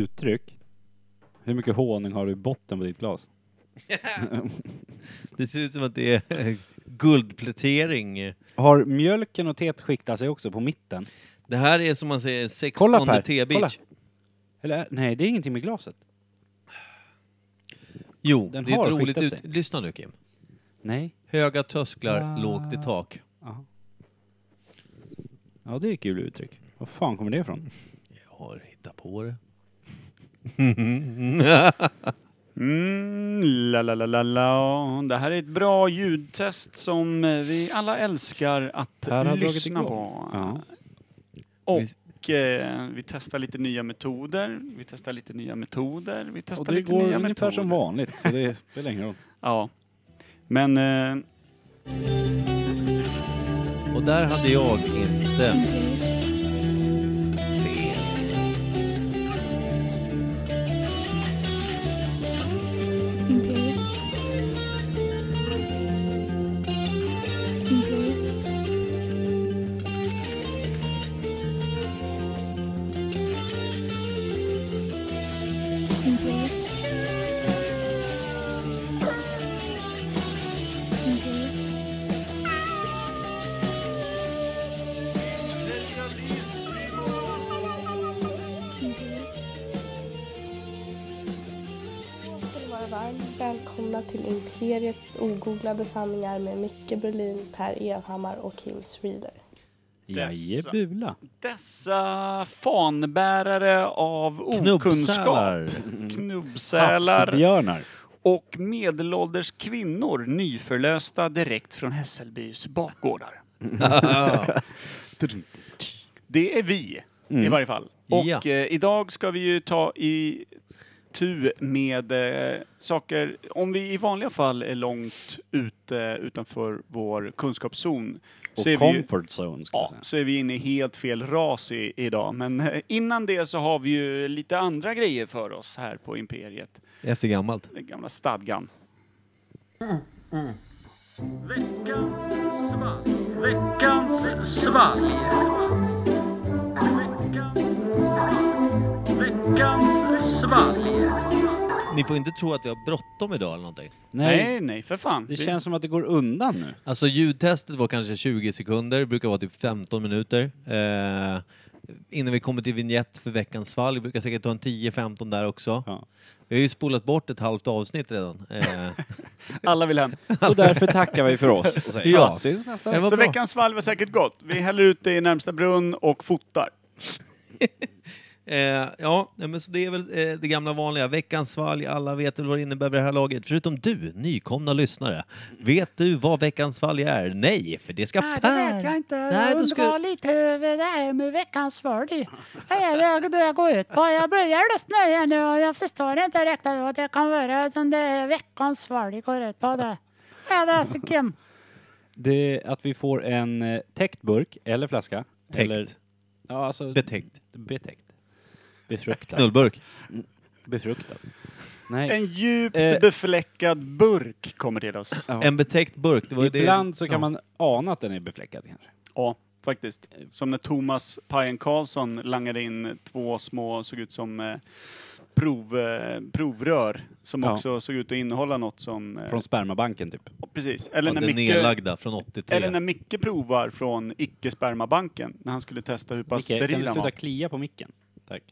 uttryck. Hur mycket honung har du i botten på ditt glas? Det ser ut som att det är guldplätering. Har mjölken och teet skiktat sig också på mitten? Det här är som man säger sex Kolla on Per, the T-beach. Eller nej, det är ingenting med glaset. Jo, Den det är har ett roligt skiktat ut... sig. Lyssna nu Kim. Nej. Höga trösklar, Ah. lågt i tak. Aha. Ja, det är ett kul uttryck. Var fan kommer det ifrån? Jag har hittat på det. Mm, la, la, la, la, la. Det här är ett bra ljudtest som eh, vi alla älskar att Per har dragit lyssna igång. på. Ja. Och eh, vi testar lite nya metoder. Vi testar lite nya metoder. Vi testar Och det lite går nya ungefär metoder. som vanligt, så det spelar ingen roll. Ja. Men eh, Och där hade jag inte ogooglade sanningar med Micke Berlin, Per Evhammar och Kim Reader. Jajebula. dessa fanbärare av okunskap, Knubbsälar. och medelålders kvinnor nyförlösta direkt från Hässelbys bakgårdar. Det är vi, i Mm. varje fall. Och Ja. eh, idag ska vi ju ta i tu med eh, saker, om vi i vanliga fall är långt ute utanför vår kunskapszon Och så är, vi ju, comfort zone, ska jag ja, säga. så är vi inne i helt fel ras i, idag. Men eh, innan det så har vi ju lite andra grejer för oss här på Imperiet. Efter gammalt. Den gamla stadgan. Veckans svalg. Veckans svalg. Veckans svalg. Ni får inte tro att vi har bråttom idag eller någonting. Nej, Nej, för fan. det Vi- känns som att det går undan nu. Alltså ljudtestet var kanske 20 sekunder, brukar vara typ 15 minuter. Eh, innan vi kommer till vignett för veckans fall, brukar säkert ta en 10-15 där också. Ja. Vi har ju spolat bort ett halvt avsnitt redan. Eh, Alla vill hem. Och därför tackar vi för oss. Och säger, Ja. nästa Det var Så bra. veckans svalg var säkert gott. Vi häller ut det i närmsta brunn och fotar. Eh, ja, men så det är väl eh, det gamla vanliga. Veckans svalg, alla vet väl vad det innebär vid det här laget. Förutom du, nykomna lyssnare. Vet du vad veckans svalg är? Nej, för det ska Nej, det vet jag inte. Nej, jag undrar ska- lite över det här med veckans. Det Vad är det det går ut på? Jag börjar lyssna här nu och jag förstår inte riktigt vad det kan vara som det är veckans det går ut på. Det. Är det, Kim? Det är att vi får en eh, täckt burk eller flaska. Täckt. Eller, ja, alltså, Betäckt. betäckt. Befruktad. Knullburk. Befruktad. Nej. En djupt Eh. befläckad burk kommer till oss. Ja. En betäckt burk. Det var Ibland det. så kan ja. man ana att den är befläckad kanske. Ja, faktiskt. Som när Thomas Pajen Karlsson langade in två små, såg ut som eh, prov, eh, provrör. Som Ja. också såg ut att innehålla något som... Eh, Från spermabanken typ. precis. Eller, Ja, när Micke, nedlagda från 83. eller när Micke provar från icke-spermabanken. När han skulle testa hur pass Micke, kan du steril han sluta var. klia på micken? Tack.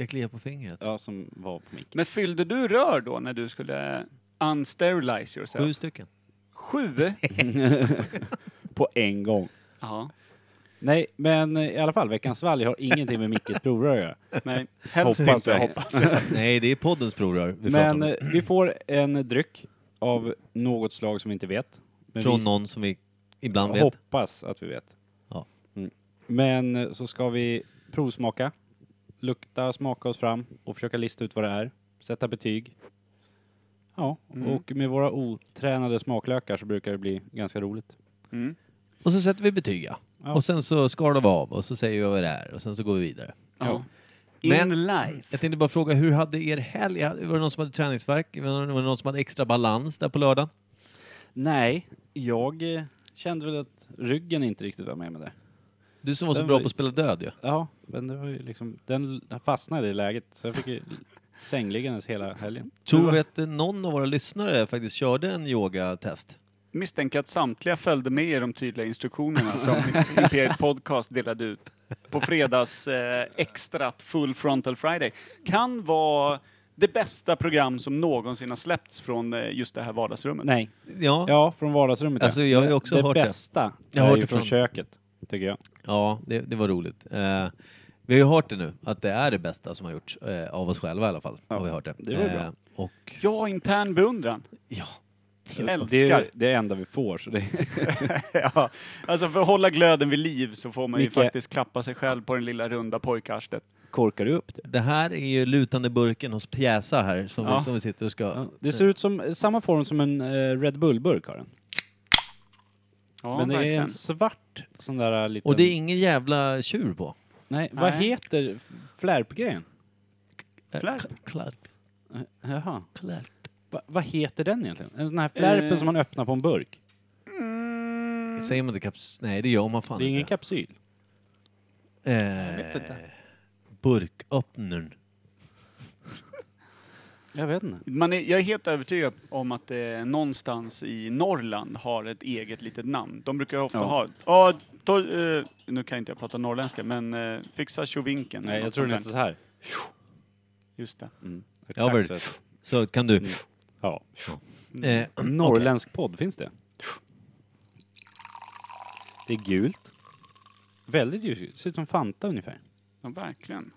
Jag kliar på fingret. Ja, som var på micken. Men fyllde du rör då när du skulle unsterilize yourself? Sju stycken. Sju? på en gång. Ja. Nej, men i alla fall, veckans svalg har ingenting med Mickes provrör att göra. Nej, helst Hoppas inte jag. hoppas jag. Nej, det är poddens provrör vi Men eh, vi får en dryck av något slag som vi inte vet. Men Från vi någon som vi ibland vet. hoppas att vi vet. Ja. Mm. Men eh, så ska vi provsmaka, lukta, smaka oss fram och försöka lista ut vad det är. Sätta betyg. Ja, Mm. och med våra otränade smaklökar så brukar det bli ganska roligt. Mm. Och så sätter vi betyg ja. Ja. Och sen så skalar vi av och så säger vi vad det är och sen så går vi vidare. Ja. Men- In life. Jag tänkte bara fråga, hur hade er helg? Var det någon som hade träningsvärk? Var det någon som hade extra balans där på lördagen? Nej, jag eh, kände väl att ryggen inte riktigt var med med det. Du som var så Den bra var- på att spela död ju. Ja, men det var ju liksom, den fastnade i läget så jag fick ju sängliggandes hela helgen. Tror vi att någon av våra lyssnare faktiskt körde en yogatest? Misstänker att samtliga följde med i de tydliga instruktionerna som Imperiet Podcast delade ut på fredags eh, extrat Full Frontal Friday. Kan vara det bästa program som någonsin har släppts från eh, just det här vardagsrummet. Nej, Ja. ja från vardagsrummet Alltså, jag har ju också det hört det. bästa Jag har är hört ju det från från- köket, tycker jag. Ja, det, det var roligt. Eh, vi har ju hört det nu, att det är det bästa som har gjorts, eh, av oss själva i alla fall. Ja, har vi hört det. det var bra. Eh, och Ja, intern beundran. ja, Det Älskar. är det enda vi får, så det ja, alltså för att hålla glöden vid liv så får man ju Micke. faktiskt klappa sig själv på den lilla runda pojkarslet. korkar du upp det. det här är ju lutande burken hos Pjäsa här som, Ja. vi, som vi sitter och ska... Ja, det ser ut som samma form som en eh, Red Bull-burk har den. Ja, Men det verkligen. är en svart sån där liten... Och det är ingen jävla tjur på. Nej, vad Nej. heter flärpgrejen? Flärp? Eh, Klart. Eh, Jaha. Klart. Va, vad heter den egentligen? En sån här flärpen Eh. som man öppnar på en burk. Mm. Säger man inte kaps... Nej, det gör man fan Det är ingen inte. kapsyl. Eh, vet inte. Burköppnaren. Jag vet inte. Man är, jag är helt övertygad om att det någonstans i Norrland har ett eget litet namn. De brukar ofta Ja. ha, ja, to, eh, nu kan inte jag prata norrländska, men eh, fixa tjovinken. Nej, jag något tror den sånt heter så här. Just det. Mm, exakt väl. så. Så kan du... Mm. Ja. Eh, Norrländsk podd, finns det? Det är gult. Väldigt ljusgult. Ser ut som Fanta ungefär. Ja, verkligen.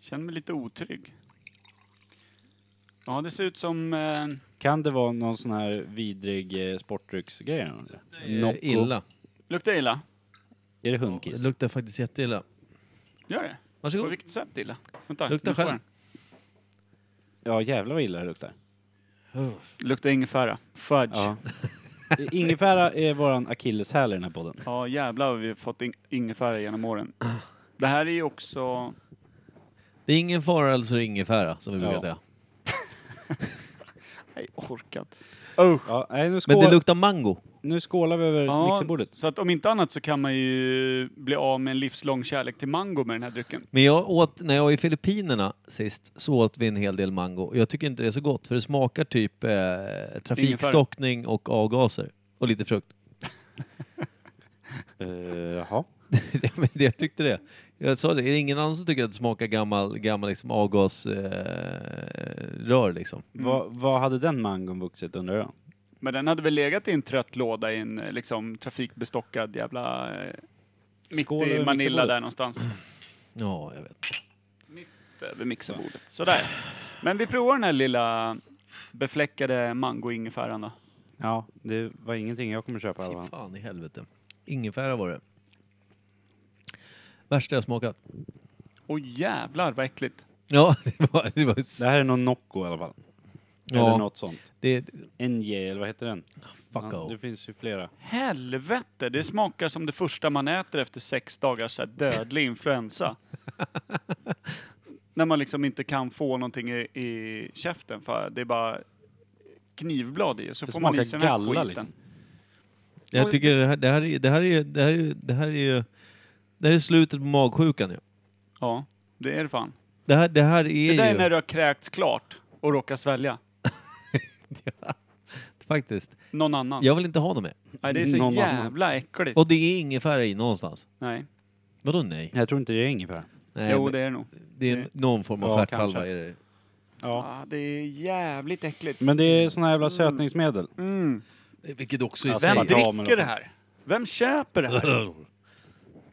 Känner mig lite otrygg. Ja, det ser ut som... Eh, Kan det vara någon sån här vidrig eh, sportdrycksgrej? eller något? Nocco. illa. luktar illa? Är det Det hundkiss? luktar faktiskt jätteilla. Gör det? På Varsågod. vilket sätt illa? Vänta, Lukta nu får själv. Ja, jävlar vad illa det luktar. den. Luktar ingefära. Fudge. Ja. Ja. Ingefära är våran akilleshäl i den här podden. jävlar vad vi har fått in- ingefära genom åren. Det här är ju också... Det är ingen fara eller så är det ingefära, som vi brukar Ja. säga. Nej, orkat. Oh. Ja, nej, nu, Men skål, det luktar mango. nu skålar vi över Ja, mixerbordet. så att om inte annat så kan man ju bli av med en livslång kärlek till mango med den här drycken. Men jag åt, när jag var i Filippinerna sist, så åt vi en hel del mango. Jag tycker inte det är så gott, för det smakar typ eh, trafikstockning och avgaser. Och lite frukt. Uh, jaha. Men det, jag tyckte det. Jag sa det, är det ingen annan som tycker att det smakar gammal, gammal liksom avgasrör eh, rör liksom? Vad, vad hade den mangon vuxit undrar jag? Men den hade väl legat i en trött låda i en eh, liksom trafikbestockad jävla... Eh, mitt Skål i över Manila mixerbordet. där någonstans. Ja, jag vet. Mitt över mixerbordet. Sådär. Men vi provar den här lilla befläckade mango-ingefäran då. Ja, det var ingenting jag kommer köpa i alla Fy fall. fan i helvete. Ingefära var det. Värsta jag smakat. Oj jävlar vad äckligt. Ja, det var... Det, var Det här är någon Nocco i alla fall. Eller ja, något sånt. det, NJ, eller vad heter den? fuck Ja, off. det finns ju flera. Helvete, det smakar som det första man äter efter sex dagars så här dödlig influensa. När man liksom inte kan få någonting i, i käften för det är bara knivblad i och så Det får man i smakar sig den här galla skiten. liksom. Jag tycker det här, det här, är, det här är. Det här är, det här är ju... Det här är slutet på magsjukan ju. Ja, det är det fan. Det här, det här är Det där ju... är när du har kräkts klart och råkar svälja. Faktiskt. Någon annans. Jag vill inte ha dem med. Nej, det är så Någon jävla äckligt. Och det är ingefära i någonstans. Nej. Vadå nej? Jag tror inte det är ingefära. nej jo, men det är det nog. det är någon form av Ja, stjärthalva. kanske. Är det. Ja. Ja, det är jävligt äckligt. Men det är såna jävla sötningsmedel. Mm. Vilket också är Alltså, Vem ta med dricker det här? Vem köper det här?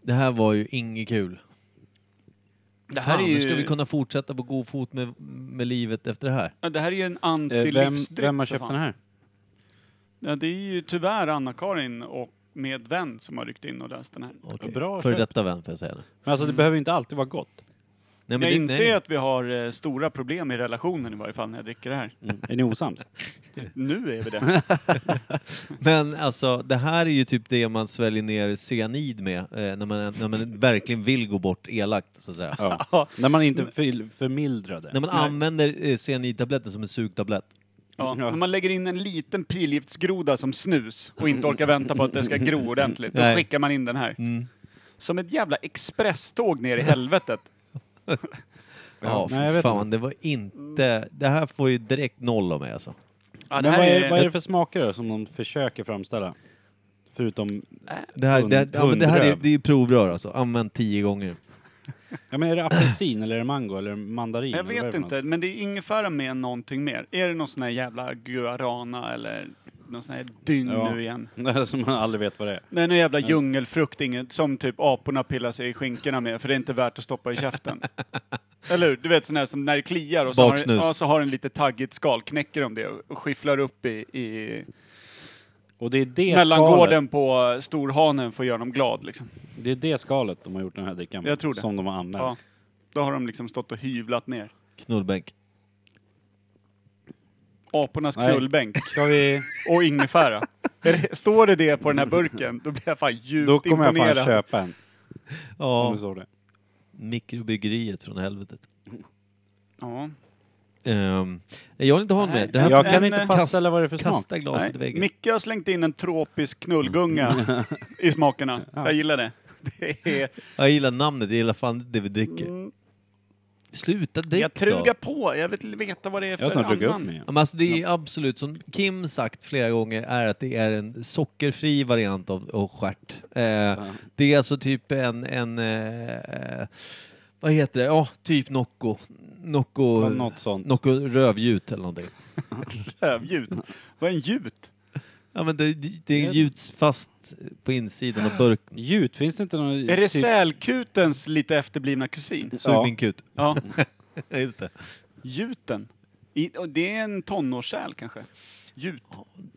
Det här var ju inget kul. Det här Fan, är nu ju, ska vi kunna fortsätta på god fot med, med livet efter det här. Ja, det här är ju en Eh, Vem, antilivsdryck vem har för köpt fan. den här? Ja, det är ju tyvärr Anna-Karin och med vän som har ryckt in och löst den här. Okej. Bra För köp. detta vän får jag säga nu. Men alltså det behöver ju inte alltid vara gott. Nej, jag det- inser nej. att vi har eh, stora problem i relationen i varje fall när jag dricker det här. Mm. Är ni osams? Nu är vi det. Men alltså, det här är ju typ det man sväljer ner cyanid med eh, när, man, när man verkligen vill gå bort elakt, så att säga. Ja. När man inte för, förmildrar det. När man Nej. använder eh, cyanidtabletten som en sugtablett. Ja. När man lägger in en liten pilgiftsgroda som snus och inte orkar vänta på att det ska gro ordentligt, då Nej. skickar man in den här. Mm. Som ett jävla expresståg ner i helvetet. Ja, Ja, för nej, fan, det var inte... Det här får ju direkt noll av mig alltså. Ja, Men det här vad, är, är, vad är det för smaker då, som de försöker framställa? Förutom... Det här, Hund- det, ja, men det här är, hundröv. det är ju provrör alltså. Använt tio gånger. Ja men är det apelsin eller är det mango eller mandarin? jag vet inte, men det är ingefära med någonting mer. Är det någon sån här jävla guarana eller någon sån här dyng Ja. nu igen? Som man aldrig vet vad det är. Det är någon jävla djungelfrukt, inget, som typ aporna pillar sig i skinkorna med, för det är inte värt att stoppa i käften. Eller hur? Du vet sån här som när det kliar och så har, den, Baksnus. ja, så har den lite taggigt skal, knäcker de det och skifflar upp i, i Och det är det mellangården på storhanen för att göra dem glad liksom. skalet. Det är det skalet de har gjort den här drickan med, Jag tror det. Som de har använt. Ja. Då har de liksom stått och hyvlat ner. Knullbänk. Apornas Nej. knullbänk Ska vi... och ingefära. Är det, står det det på den här burken, då blir jag fan djupt Då kommer jag fan imponerad. köpa en. Om Ja, såg det. mikrobryggeriet från helvetet. Ja. Um, jag vill inte ha Nej, mer. Det här Jag en, kan eh, inte fastställa vad det är för smak. Kasta glaset i Nej, väggen. Micke har slängt in en tropisk knullgunga i smakerna. Jag gillar det. det är, Jag gillar namnet, jag gillar fan det vi dricker. Sluta drick jag då. trugar på, jag vill veta vad det är Jag har för snart druckit upp annan. mig igen. Ja, Men alltså det är absolut, som Kim sagt flera gånger, är att det är en sockerfri variant av, av stjärt. Eh, Det är alltså typ en, en eh, vad heter det? Ja, typ Nocco. Nocco, Ja, Något sånt. Nocco rövgjut eller någonting. Rövgjut. Vad är en gjut? Ja men det, det gjuts fast på insidan av burken. Gjut, finns det inte någon... Är det typ- sälkutens lite efterblivna kusin? Sug min kut. Ja, Ja, Just det. gjuten. I, och det är en tonårssäl kanske? Gjut.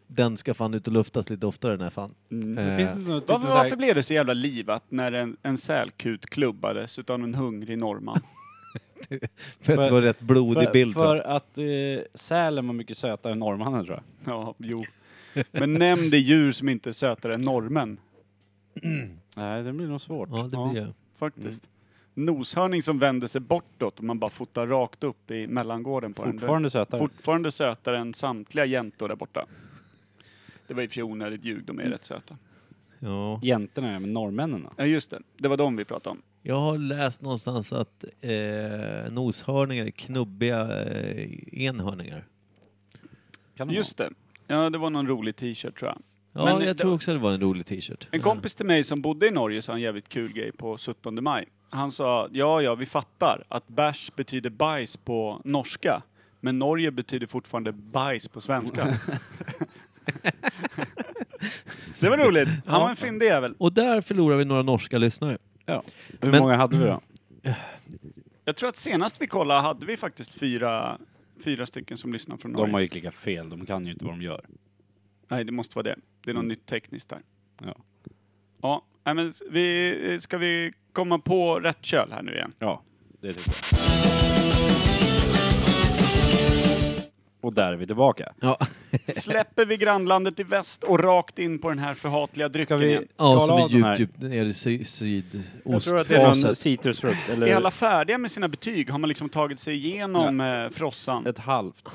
Den ska fan ut och luftas lite oftare den här fan. Mm. Det finns inte något... Typ Varför, varför blev det så jävla livat när en, en sälkut klubbades utav en hungrig norrman? För att det var rätt blodig för, bild. för att eh, sälen var mycket sötare än norrmannen tror jag. Ja, jo. Men nämn det djur som inte är sötare än normen, Nej, det blir nog svårt. Ja, det blir det. faktiskt. Noshörning som vänder sig bortåt och man bara fotar rakt upp i mellangården på den. Fortfarande sötare. Fortfarande sötare än samtliga jäntor där borta. Det var i och för sig onödigt ljug, de är rätt söta. Ja. Jäntorna är, men norrmännen då? Ja just det, det var de vi pratade om. Jag har läst någonstans att eh, noshörningar är knubbiga eh, enhörningar. Kan de Just det. Ja, det var någon rolig t-shirt tror jag. Ja, Men jag det- tror också det var en rolig t-shirt. En kompis till mig som bodde i Norge sa en jävligt kul grej på 17 maj. Han sa, ja ja vi fattar att bärs betyder bajs på norska, men Norge betyder fortfarande bajs på svenska. det var roligt. Han var en fyndig jävel. Och där förlorar vi några norska lyssnare. Ja. Hur Men- många hade vi då? Jag tror att senast vi kollade hade vi faktiskt fyra, fyra stycken som lyssnar från Norge. De har ju klickat fel, de kan ju inte vad de gör. Nej, det måste vara det. Det är något nytt tekniskt där. Ja. Ja, nej, men vi, ska vi komma på rätt köl här nu igen? Ja, det tycker jag. Och där är vi tillbaka. Ja, Släpper vi grannlandet i väst och rakt in på den här förhatliga drycken Ska vi igen? skala ja som av är här? djupt, djupt nere i sy- Jag tror att det är någon sydostfaset. citrusfrukt, eller Är alla färdiga med sina betyg? Har man liksom tagit sig igenom eh, frossan? ett halvt.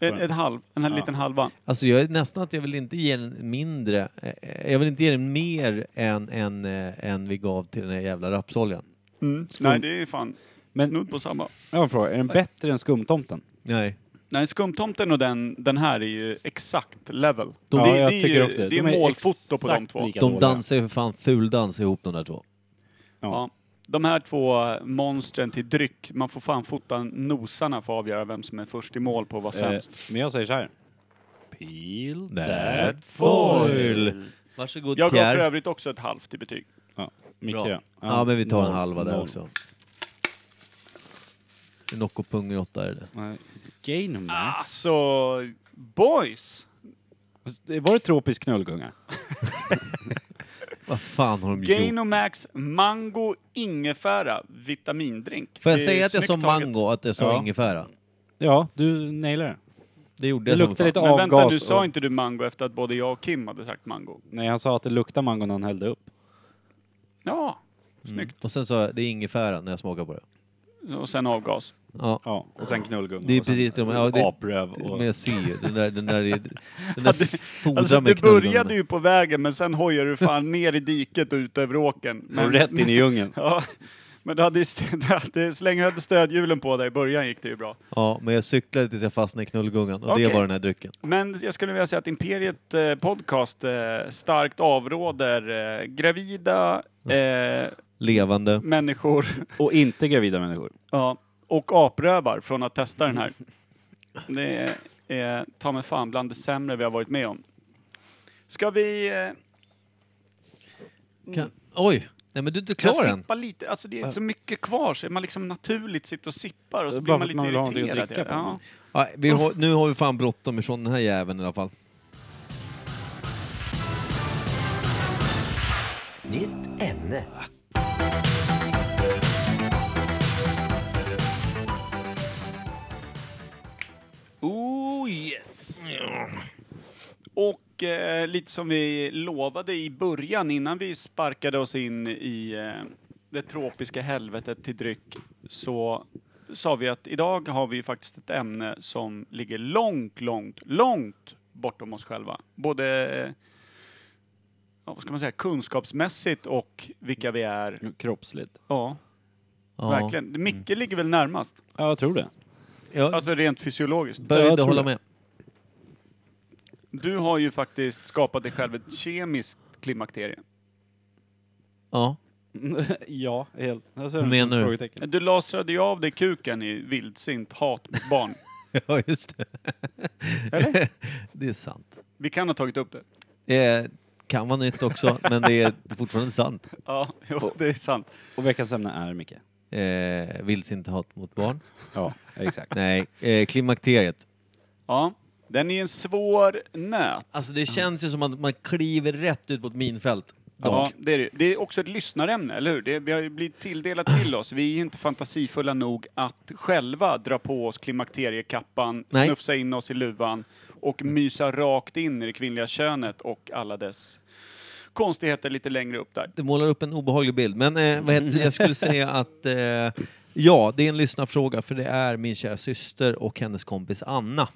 Ett, ett halv, en här Ja. liten halva? Alltså jag är nästan att jag vill inte ge den mindre, eh, jag vill inte ge den mer än, än, eh, än vi gav till den här jävla rapsoljan. Nej, det är fan Men- snudd på samma. Jag har en fråga, är den bättre än skumtomten? Nej. Nej, skumtomten och den, den här är ju exakt level. De- det, ja, jag det är tycker ju, också det. det är De är målfoto på de exakt två. lika De dåliga. dansar ju för fan fuldans ihop de där två. Ja. Ja. De här två monstren till dryck, man får fan fota nosarna för att avgöra vem som är först i mål på att vara Eh, sämst. men jag säger så här. Peel That that foil. Varsågod Jag gav för Pierre. övrigt också ett halvt i betyg. Ja, Micke Bra. Ja, men vi tar en noll, halva där noll. också. Nocco pung 8 är det. Nej, Gainomax? Alltså, boys! Var det tropisk knullgunga? Vad fan har de gjort? Gainomax Mango Ingefära vitamindrink. Får jag Det är säga att jag sa snyggt taget. mango, att jag sa Ja. ingefära? Ja, du nailade det. Det gjorde Det jag luktar som lite fan. Men vänta, avgas du sa och- inte du mango efter att både jag och Kim hade sagt mango? Nej, han sa att det luktar mango när han hällde upp. Ja, Mm. snyggt. Och sen sa jag, det är ingefära när jag smakar på det. Och sen avgas. Ja. Ja, och sen knullgunga. Det är precis det, ja, det- Apröv och... Men jag ser den där, den där, är- den Ja, där det- fodrar Alltså det började ju på vägen men sen hojade du fan ner i diket och ut över åkern. och rätt in i djungeln. Ja, men du hade, du hade, så länge du hade stödhjulen på dig i början gick det ju bra. Ja, men jag cyklade tills jag fastnade i knullgungan och Okej. det var den här drycken. Men jag skulle vilja säga att Imperiet eh, Podcast eh, starkt avråder eh, gravida eh, Levande. människor Och inte gravida människor. ja, och aprövar från att testa den här. Det är, är ta mig fan bland det sämre vi har varit med om. Ska vi... Eh, Kan, oj! Nej men du är inte klar än. sippa lite? Alltså det är så mycket kvar så man liksom naturligt sitter och sippar och så Det är blir man lite irriterad. Ja. Ja, vi har, nu har vi fan bråttom ifrån den här jäveln i alla fall. Nytt ämne. Oh yes! Och eh, lite som vi lovade i början innan vi sparkade oss in i eh, det tropiska helvetet till dryck så sa vi att idag har vi faktiskt ett ämne som ligger långt, långt, långt bortom oss själva. Både eh, ja, vad ska man säga, kunskapsmässigt och vilka vi är. Kroppsligt. Ja, Ja. verkligen. Micke ligger väl närmast? Ja, jag tror det. Jag Alltså rent fysiologiskt. började jag tror hålla det. med. Du har ju faktiskt skapat dig själv ett kemiskt klimakterie. Ja. ja, helt. Alltså, Hur menar du? frågetecken. Du lasrade ju av dig kuken i vildsint hat mot barn. ja, just det. Eller? det är sant. Vi kan ha tagit upp det. Det kan vara nytt också, men det är fortfarande sant. Ja, jo, det är sant. Och veckans ämne är, Micke? Eh, Vilds inte hat mot barn. Ja, exakt. Nej, eh, klimakteriet. Ja, den är en svår nöt. Alltså det känns ju som att man kliver rätt ut på ett minfält. Ja, Dock. det är det. Det är också ett lyssnarämne, eller hur? Det, vi har ju blivit tilldelat till oss. Vi är inte fantasifulla nog att själva dra på oss klimakteriekappan, Nej. snufsa in oss i luvan och mysa rakt in i det kvinnliga könet och alla dess konstigheter lite längre upp där. Det målar upp en obehaglig bild. Men eh, vad heter, jag skulle säga att eh, ja, det är en lyssnarfråga för det är min kära syster och hennes kompis Anna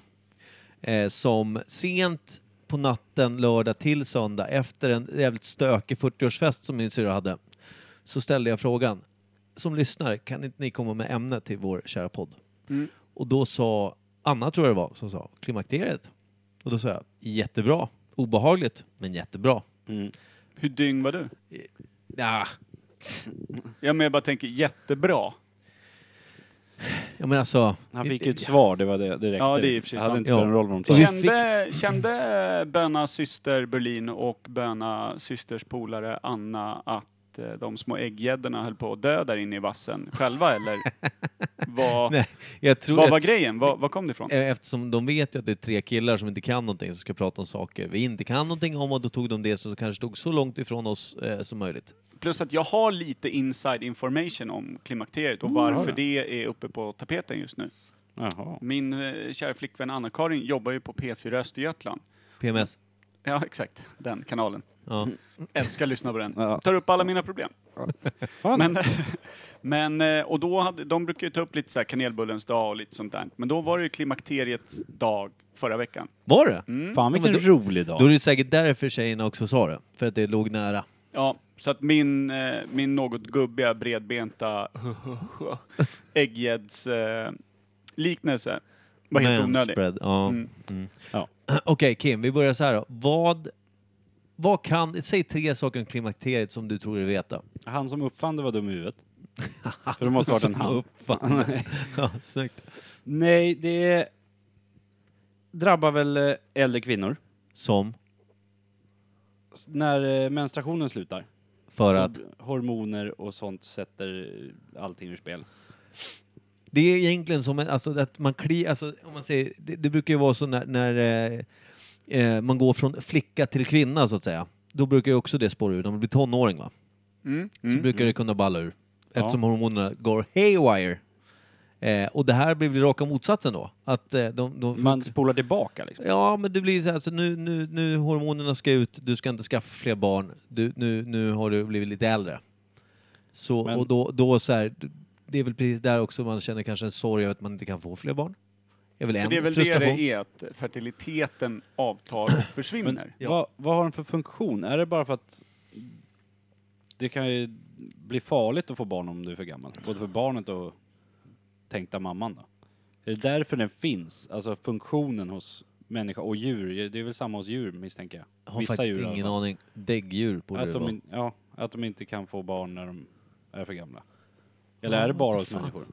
eh, som sent på natten lördag till söndag efter en jävligt stökig 40-årsfest som min syrra hade så ställde jag frågan som lyssnare, kan inte ni komma med ämne till vår kära podd? Mm. Och då sa Anna, tror jag det var, som sa klimakteriet. Och då sa jag, jättebra. Obehagligt, men jättebra. Mm. Hur dyng var du? Ja, Ja, men jag bara tänker jättebra. ja men alltså... Han fick ju ett svar, det var det, räckte. Ja, det är Det hade sant. inte spelat någon roll vad de Vi sa. Kände, kände Böna syster Berlin och Böna systers polare Anna att eh, de små ägggäddorna höll på att dö där inne i vassen själva eller? Vad, Nej, vad var grejen? Vad, vad kom det ifrån? Eh, Eftersom de vet ju att det är tre killar som inte kan någonting som ska prata om saker vi inte kan någonting om och då tog de det som kanske stod så långt ifrån oss eh, som möjligt. Plus att jag har lite inside information om klimakteriet och Mm, varför det är uppe på tapeten just nu. Jaha. Min eh, kära flickvän Anna-Karin jobbar ju på P4 Östergötland. PMS. Ja, exakt. Den kanalen. Ja. Älskar att lyssna på den. Ja. Tar upp alla mina problem. Fan. Men, men, eh, och då hade, de brukar ju ta upp lite så här kanelbullens dag och lite sånt där. Men då var det ju klimakteriets dag förra veckan. Var det? Mm. Fan vilken Ja, då- rolig dag. Då är det säkert därför tjejerna också sa det. För att det låg nära. Ja, så att min, eh, min något gubbiga, bredbenta ägggädds eh, liknelse var helt onödig. Manspread, Ja. Mm. Mm. Ja. Okej Kim, vi börjar så här då. Vad, vad kan, säg tre saker om klimakteriet som du tror dig veta. Han som uppfann det var dum i huvudet. För det måste ha varit en han. uppfann. ja, snyggt. Nej, det drabbar väl eh, äldre kvinnor. Som? S- När eh, menstruationen slutar. För Så att? Hormoner och sånt sätter eh, allting ur spel. Det är egentligen som en, alltså att man kli, alltså om man säger, det, det brukar ju vara så när, när eh, eh, man går från flicka till kvinna så att säga. Då brukar ju också det spåra ur, när man blir tonåring va? Mm. Så Mm. brukar det kunna balla ur. Eftersom hormonerna går haywire. Eh, och det här blir väl raka motsatsen då? Att eh, de, de Man spolar tillbaka liksom. Ja, men det blir så här, alltså nu, nu, nu hormonerna ska ut, du ska inte skaffa fler barn, du, nu, nu har du blivit lite äldre. Så, Men- och då, då så här, det är väl precis där också man känner kanske en sorg över att man inte kan få fler barn. Det är väl För en det är väl det frustration. det är, att fertiliteten avtar och försvinner. Vad, vad har den för funktion? Är det bara för att det kan ju bli farligt att få barn om du är för gammal? Både för barnet och tänkta mamman då? Är det därför den finns? Alltså funktionen hos människa och djur? Det är väl samma hos djur misstänker jag? Jag har faktiskt i alla ingen fall. aning. Däggdjur borde Att det de, vara. in, ja, att de inte kan få barn när de är för gamla. Eller är det bara hos människor?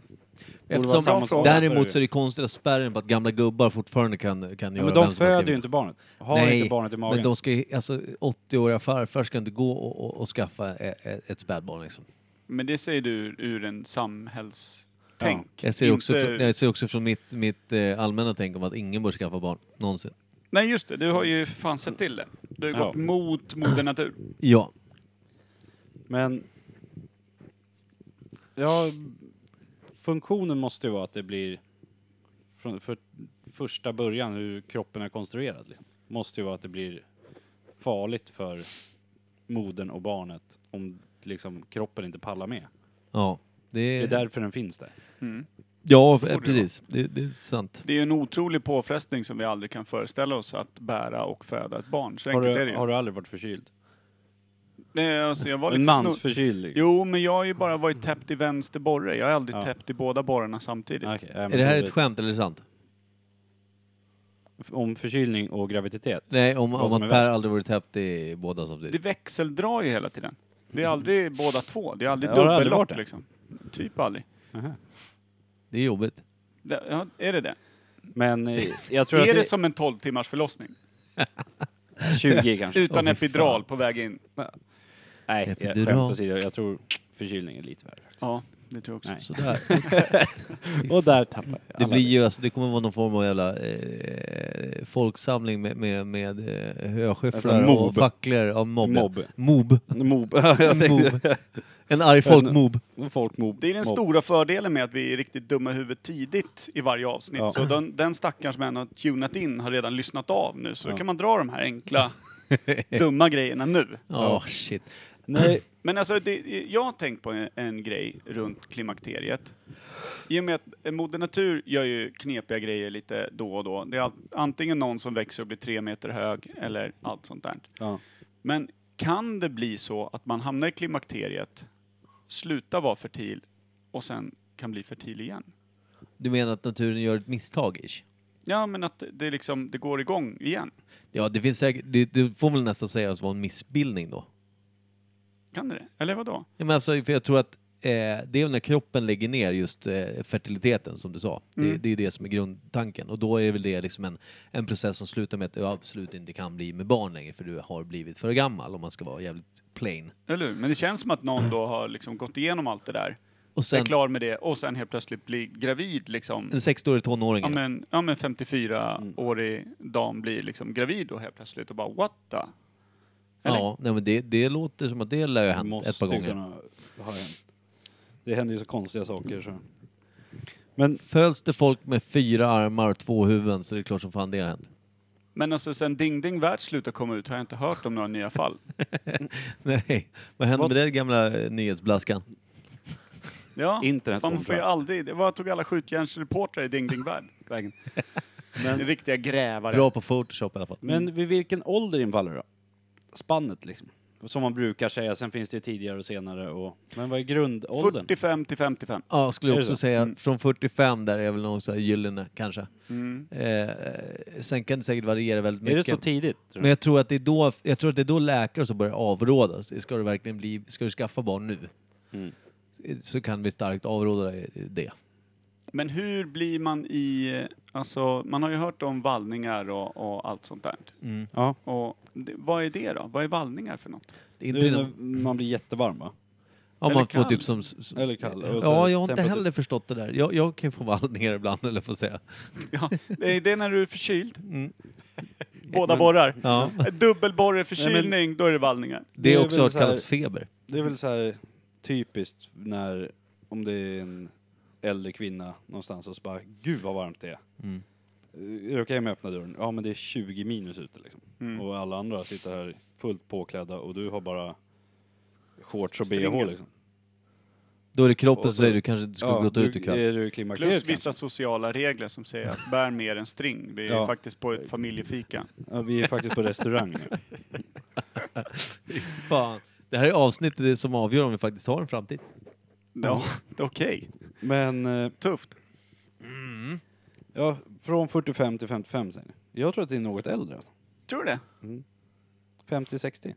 Eftersom, samma däremot så är det konstigt att spärren på att gamla gubbar fortfarande kan, kan Ja, göra men de vem som helst föder ju inte barnet. Har Nej, inte barnet i magen. Men de ska ju- alltså 80-åriga farfar ska inte gå och, och, och skaffa ett, ett spädbarn liksom. Men det säger du ur en samhällstänk. Jag ser, också, Inte- från, jag ser också från mitt, mitt eh, allmänna tänk om att ingen bör skaffa barn, någonsin. Nej just det, du har ju fan sett till det. Du har Ja. gått mot moder natur. Ja. Men... Ja, funktionen måste ju vara att det blir... Från, för första början, hur kroppen är konstruerad, liksom, måste ju vara att det blir farligt för modern och barnet om liksom, kroppen inte pallar med. Ja. Det Det är, är därför den finns där. Mm. ja, det precis. Det, det är sant. Det är en otrolig påfrestning som vi aldrig kan föreställa oss att bära och föda ett barn. Så Har enkelt är det du, ju. har du aldrig varit förkyld? Nej, alltså, jag var En lite snor-? Jo, men jag har ju bara varit täppt i vänster borre. Jag har aldrig Ja. täppt i båda borrarna samtidigt. Okej, ja, men Är det här då- ett skämt eller är det sant? Om förkylning och graviditet? Nej, om, Vad om som att Per värst. aldrig varit täppt i båda samtidigt. Det växeldrar ju hela tiden. Det är aldrig båda två. Det är aldrig Ja, det har aldrig dubbellopp det. liksom. Typ aldrig. Aha. Det är jobbigt. Det, ja, är det det? Men eh, jag tror är att det, det som en 12 timmars förlossning? 20 kanske. Utan epidural fan. på väg in? Nej, jag, skämt åsido. Jag tror förkylning är lite värre. Ja, det tror jag också. Nej. Sådär. Och där tappar jag. Det alla. blir ju, alltså, det kommer vara någon form av jävla eh, folksamling med, med, med eh, höskyfflar Alltså mob. och facklor. Mobb. Mob. Mob. jag tänkte... mob. En arg folkmob. Folkmob. Det är den Mobb. stora fördelen med att vi är riktigt dumma i huvudet tidigt i varje avsnitt. Ja. Så den, den stackaren som ännu har tunat in har redan lyssnat av nu. Så då Ja. kan man dra de här enkla, dumma grejerna nu. Ja, shit. Nej, Men alltså, det, jag har tänkt på en, en grej runt klimakteriet. I och med att Moder Natur gör ju knepiga grejer lite då och då. Det är all, antingen någon som växer och blir tre meter hög eller allt sånt där. ja. Men kan det bli så att man hamnar i klimakteriet, slutar vara fertil och sen kan bli fertil igen? Du menar att naturen gör ett misstag ish? Ja, men att det, liksom, det går igång igen. Ja, det finns säkert, det, det får väl nästan sägas vara en missbildning då. Kan det det? Eller vad då? Ja, men alltså, för jag tror att eh, det är när kroppen lägger ner just eh, fertiliteten som du sa. Det, Mm. det är det som är grundtanken. Och då är väl det liksom en, en process som slutar med att du absolut inte kan bli med barn längre för du har blivit för gammal om man ska vara jävligt plain. Eller hur? Men det känns som att någon då har liksom gått igenom allt det där, Och är sen klar med det och sen helt plötsligt blir gravid liksom. en 60-årig tonåring. Ja men, ja, men 54-årig dam blir liksom gravid då helt plötsligt och bara what the? Eller? Ja, nej, men det, det låter som att det lär ju ha Det hänt måste ett par gånger. kunna ha hänt. Det händer ju så konstiga saker så. Men Föds det folk med fyra armar och två huvuden så är det klart som fan det har hänt. Men alltså sen Ding Ding Värld slutade komma ut har jag inte hört om några nya fall. Nej, vad hände Vad- med den gamla eh, nyhetsblaskan? Ja, internet man får ju aldrig, det var tog alla skjutjärnsreportrar i Ding Ding Värld vägen? Men riktiga grävare. Bra på Photoshop i alla fall. Men vid vilken ålder infaller det då? Spannet liksom. Som man brukar säga, sen finns det ju tidigare och senare och... Men vad är grundåldern? 45 till 55. Ja, skulle jag också så? säga. Mm. Från 45 där är väl någon så här gyllene kanske. Mm. Eh, sen kan det säkert variera väldigt Är det mycket. så tidigt? tror Men jag tror att det är då, jag tror att det är då läkare som börjar avråda. Ska du verkligen bli, ska du skaffa barn nu? Mm. Så kan vi starkt avråda det. Men hur blir man i, alltså man har ju hört om vallningar och, och allt sånt där. Mm. Ja. Och det, vad är det då? Vad är vallningar för något? Det är Det är inte när man blir jättevarm va? Ja, Eller man får kall. typ som... som Eller kall. Och så Ja, jag har inte temperatur. heller förstått det där. Jag, jag kan ju få vallningar ibland, eller får säga. Ja, det är det när du är förkyld. Mm. Båda borrar. Ja. Dubbelborreförkylning, då är det vallningar. Det Det är är också väl att så här- kallas feber. Det är väl så här typiskt när, om det är en äldre kvinna någonstans och så bara, gud vad varmt det är. Mm. Är det okej om jag öppnar dörren? Ja men det är 20 minus ute liksom. Mm. Och alla andra sitter här fullt påklädda och du har bara shorts och bh liksom. Då är det kroppen som så- säger du kanske inte ska gå ut ikväll. Är du Plus vissa sociala regler som säger att bär mer än string. Vi är Ja. faktiskt på ett familjefika. Ja, vi är faktiskt på restaurang nu. Fan. Det här är avsnittet som avgör om vi faktiskt har en framtid. Ja, okej. Men, eh, Tufft. ja, från 45 till 55 säger ni. Jag tror att det är något äldre. Alltså. Tror du det? 50-60.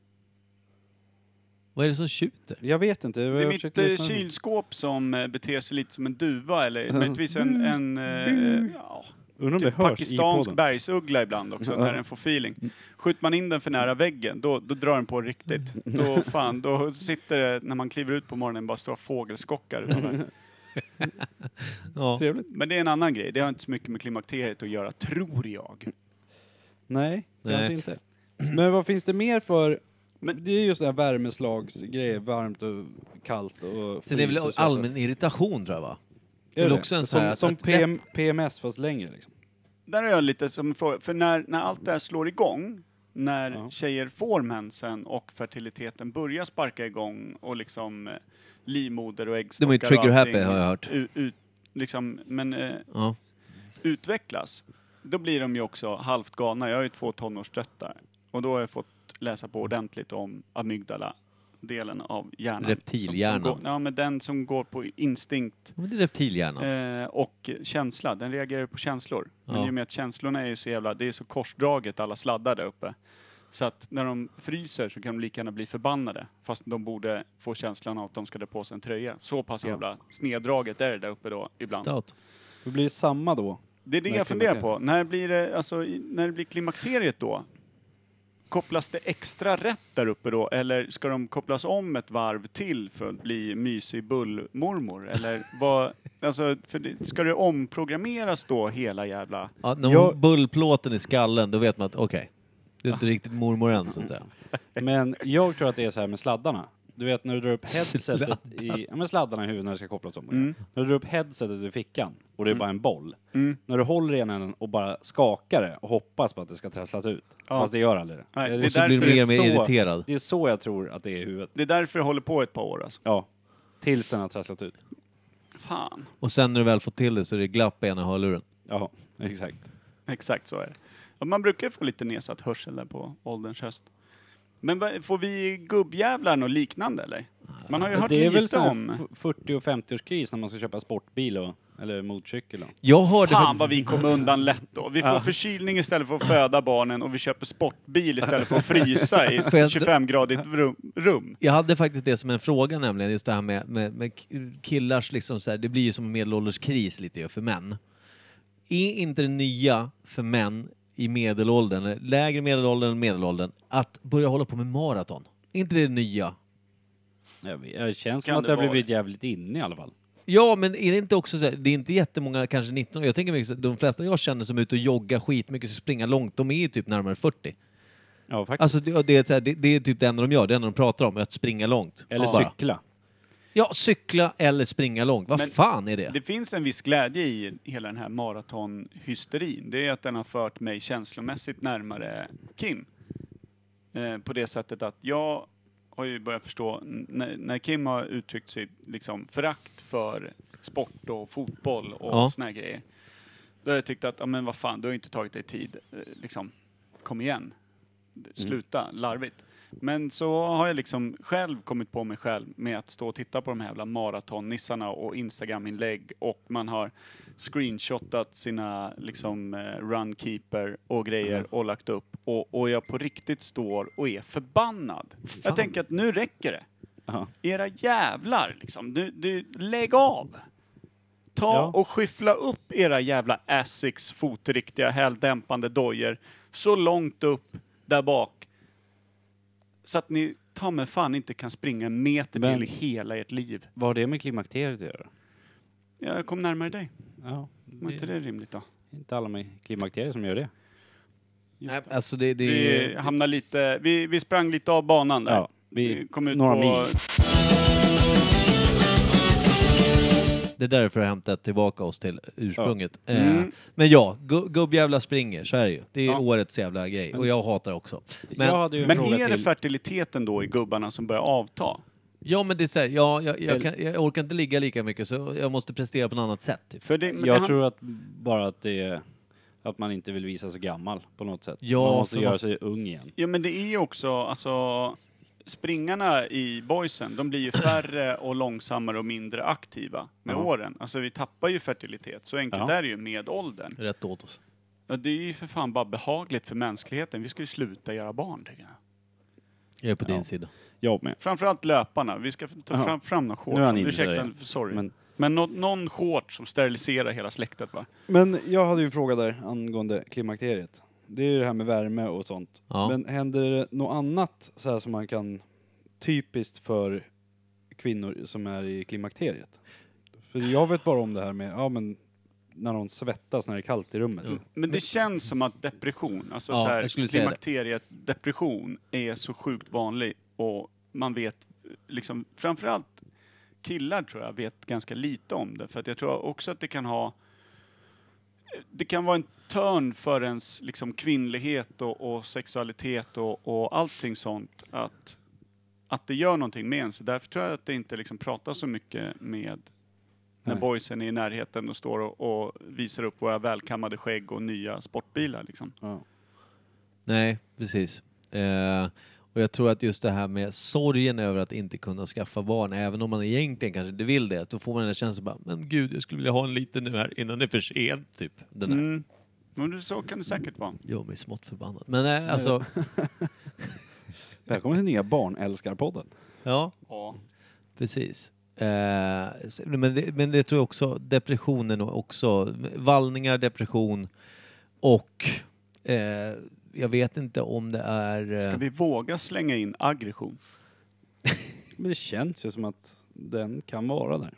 Vad är det som tjuter? Jag vet inte. Det är mitt eh, kylskåp som eh, beter sig lite som en duva eller möjligtvis en, en eh, ja, Undrar om det typ hörs i pakistansk podden. bergsuggla ibland också när den får feeling. Skjuter man in den för nära väggen, då, då drar den på riktigt. Då fan, då sitter det, när man kliver ut på morgonen, bara stora fågelskockar utanför. Ja. Trevligt. Men det är en annan grej, det har inte så mycket med klimakteriet att göra, tror jag. Nej, Nej. kanske inte. Men vad finns det mer för... Men- det är just det här värmeslagsgrejer, varmt och kallt och är det väl och så. allmän irritation tror jag va? Är väl det? också en sån som, här- som att- PM, PMS fast längre liksom. Där är jag lite som en fråga, för när, när allt det här slår igång, när Ja. tjejer får mensen och fertiliteten börjar sparka igång och liksom eh, livmoder och äggstockar är ju trigger och happy, har jag hört. Ut, ut, liksom, men eh, Ja. utvecklas, då blir de ju också halvt galna. Jag har ju två tonårsdöttrar och då har jag fått läsa på ordentligt om amygdala delen av hjärnan. Reptilhjärnan. Som, som går, ja, men den som går på instinkt Men det är reptilhjärnan. Eh, och känsla, den reagerar på känslor. Men Ja. i och med att känslorna är ju så jävla, det är så korsdraget alla sladdar där uppe. Så att när de fryser så kan de lika gärna bli förbannade. Fast de borde få känslan av att de ska dra på sig en tröja. Så pass jävla sneddraget är det där uppe då ibland. Stout. Då blir det samma då. Det är det jag funderar på. När blir det, alltså, när det blir klimakteriet då? Kopplas det extra rätt där uppe då? Eller ska de kopplas om ett varv till för att bli mysig bullmormor? Eller vad, alltså, för det, ska det omprogrammeras då hela jävla... Ja, när Jag- bullplåten i skallen, då vet man att okej, du är inte riktigt mormor än så att säga. Men jag tror att det är så här med sladdarna. Du vet när du drar upp headsetet Sladdar. i, ja men sladdarna i huvudet när det ska kopplas om. Mm. När du drar upp headsetet i fickan och det är bara en boll. Mm. När du håller i änden och bara skakar det och hoppas på att det ska trasslas ut. Ja. Fast det gör aldrig det. Nej, det, det är Så blir du därför mer och mer så- irriterad. det är så jag tror att det är i huvudet. Det är därför det håller på ett par år alltså. Ja. Tills den har trasslat ut. Fan. Och sen när du väl får till det så är det glapp i ena hörluren. Ja, exakt. Exakt så är det. Ja, Man brukar ju få lite nedsatt hörsel där på ålderns höst. Men får vi gubbjävlar något liknande eller? Man har ju hört det är väl lite om... f- 40 och 50-årskris när man ska köpa sportbil och, eller motorcykel. Och. Jag hörde Fan vad vi kom undan lätt då. Vi får Ja. förkylning istället för att föda barnen och vi köper sportbil istället för att frysa i jag- 25-gradigt rum. rum. Jag hade faktiskt det som en fråga nämligen, just det här med, med, med killars liksom så här, det blir ju som en medelålderskris lite för män. Är inte det nya för män i medelåldern, lägre medelåldern än medelåldern, att börja hålla på med maraton? Är inte det nya? Jag vet, det känns Kan som att det det har vara blivit jävligt inne i alla fall. Ja, men är det inte också så här, det är inte jättemånga, kanske 19 jag tänker mig, så- de flesta jag känner som är ute och joggar skitmycket, så springa långt, de är ju typ närmare 40. Ja, faktiskt. Alltså det, det, är så här, det, det är typ det enda de gör, det enda de pratar om, är att springa långt. eller Bara. cykla. Ja, cykla eller springa långt. Vad Men fan är det? Det finns en viss glädje i hela den här maratonhysterin. Det är att den har fört mig känslomässigt närmare Kim. Eh, på det sättet att jag har ju börjat förstå, när, när Kim har uttryckt sitt liksom, förakt för sport och fotboll och Ja. såna här grejer. Då har jag tyckt att, ja men vad fan, du har inte tagit dig tid. Eh, liksom, kom igen. Sluta, larvigt. Men så har jag liksom själv kommit på mig själv med att stå och titta på de här jävla maratonnissarna och Instagram-inlägg och man har screenshotat sina liksom eh, runkeeper och grejer och lagt upp och, och jag på riktigt står och är förbannad. Jag tänker att nu räcker det. Ja. Era jävlar liksom, du, du, lägg av! Ta Ja. och skyffla upp era jävla Asics fotriktiga häldämpande dojor så långt upp där bak så att ni ta mig fan inte kan springa en meter Men- till i hela ert liv. Vad har det med klimakteriet att göra? Jag kom närmare dig. Ja, Var inte det rimligt då? inte alla med klimakteriet som gör det. Nej, det. alltså det, det Vi hamnade lite, vi, vi sprang lite av banan där. Ja, vi, kom ut några på... mil. Det är därför jag har hämtat tillbaka oss till ursprunget. Ja. Eh, Mm. Men ja, gu- gubbjävlar springer, så är det ju. Det är Ja. årets jävla grej. Och jag hatar också. Men, jag hade ju en Men är det till. fertiliteten då i gubbarna som börjar avta? Ja men det är så här, ja, jag, jag, kan, jag orkar inte ligga lika mycket så jag måste prestera på något annat sätt. Typ. För det, Jag han- tror att bara att det är att man inte vill visa sig gammal på något sätt. Ja, man måste göra man- sig ung igen. Ja men det är ju också, alltså springarna i boysen, de blir ju färre och långsammare och mindre aktiva med Ja. åren. Alltså vi tappar ju fertilitet, så enkelt Ja. är det ju med åldern. Rätt åt oss. Ja, det är ju för fan bara behagligt för mänskligheten. Vi ska ju sluta göra barn tycker jag. Jag är på Ja. din sida. Jag med. Framförallt löparna. Vi ska ta Ja. fram, fram några Nu är han shorts. inne Ursäkta, igen. sorry. Men, Men, nå- någon shorts som steriliserar hela släktet va? men jag hade ju en fråga där angående klimakteriet. Det är ju det här med värme och sånt. Ja. Men händer det något annat så här som man kan, typiskt för kvinnor som är i klimakteriet? För jag vet bara om det här med, ja men när någon svettas när det är kallt i rummet. Mm. Men det känns som att depression, alltså Ja, så här, jag skulle säga det. klimakteriet depression är så sjukt vanlig och man vet liksom framförallt killar tror jag vet ganska lite om det för att jag tror också att det kan ha det kan vara en törn för ens liksom kvinnlighet och, och sexualitet och, och allting sånt att, att det gör någonting med en. Så därför tror jag att det inte liksom pratas så mycket med när Nej. boysen är i närheten och står och, och visar upp våra välkammade skägg och nya sportbilar liksom. Ja. Nej, precis. Eh, och jag tror att just det här med sorgen över att inte kunna skaffa barn, även om man egentligen kanske inte vill det, då får man den här känslan bara, men gud, jag skulle vilja ha en liten nu här innan det är för sent, typ. Den där. Mm. Men så kan det säkert vara. Gör mig smått förbannad. Men eh, alltså, Välkommen till nya Barnälskarpodden. ja, Ja. precis. Eh, men, det, men det tror jag också, depressionen och också, vallningar, depression och eh, jag vet inte om det är... eh, Ska vi våga slänga in aggression? Men det känns ju som att den kan vara där.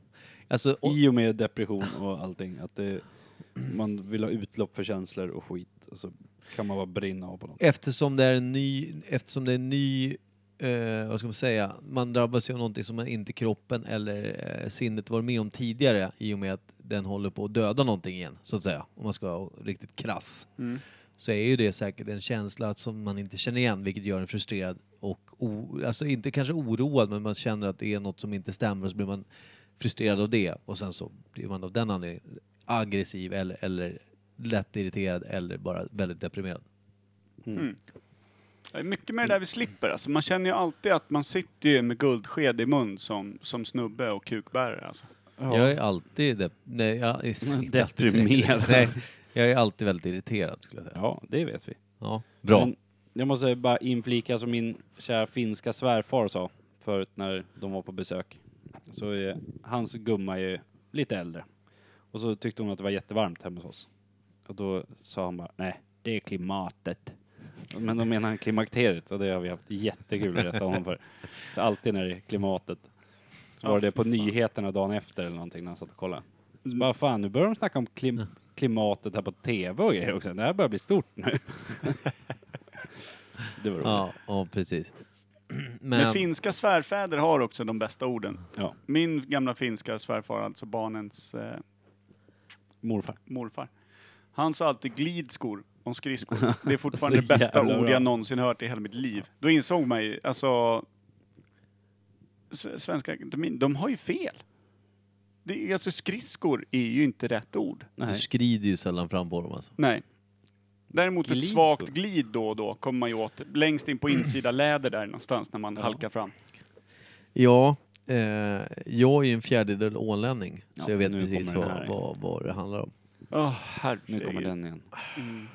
Alltså, och, I och med depression och allting. Att det, man vill ha utlopp för känslor och skit. Och så kan man bara brinna av på något. eftersom det är en ny, eftersom det är en ny, eh, vad ska man säga, man drabbas ju av någonting som man inte kroppen eller eh, sinnet var med om tidigare i och med att den håller på att döda någonting igen, så att säga. Om man ska vara riktigt krass. Mm. Så är ju det säkert en känsla som man inte känner igen, vilket gör en frustrerad och, o, alltså inte kanske oroad, men man känner att det är något som inte stämmer och så blir man frustrerad av det och sen så blir man av den anledningen aggressiv eller, eller lätt irriterad eller bara väldigt deprimerad. Mm. Det är mycket med det där vi slipper. Alltså, man känner ju alltid att man sitter ju med guldsked i mun som, som snubbe och kukbärare. Alltså. Jag är alltid dep- nej, jag är inte Deprimerad. alltid- nej, jag är alltid väldigt irriterad skulle jag säga. Ja, det vet vi. Ja, bra. Men jag måste bara inflika som min kära finska svärfar sa förut när de var på besök. Så är, hans gumma är lite äldre. Och så tyckte hon att det var jättevarmt hemma hos oss. Och då sa han bara, nej, det är klimatet. Men då menar han klimakteriet och det har vi haft jättekul att rätta honom för. Så alltid när det är klimatet. Så var det på nyheterna dagen efter eller någonting när han satt och kollade. Så bara fan, nu börjar de snacka om klim klimatet här på TV och grejer också. Det här börjar bli stort nu. det var roligt. Ja, ja precis. Men, Men, finska svärfäder har också de bästa orden. Ja, Min gamla finska svärfar, alltså barnens eh, morfar. morfar. Han sa alltid glidskor om skridskor. Det är fortfarande det bästa jävla ord bra. jag någonsin hört i hela mitt liv. Då insåg man ju, alltså... S- Svenska akademin, de har ju fel. Det är, alltså skridskor är ju inte rätt ord. du Nej. skrider ju sällan fram på dem alltså. Nej. Däremot ett Glidskor. svagt glid då och då kommer man ju åt längst in på insida läder där någonstans när man Ja. halkar fram. Ja, eh, jag är ju en fjärdedel ålänning, så Ja, jag vet nu precis kommer den vad, här. vad, vad det handlar om. Åh, herregud. Nu kommer den igen. Mm.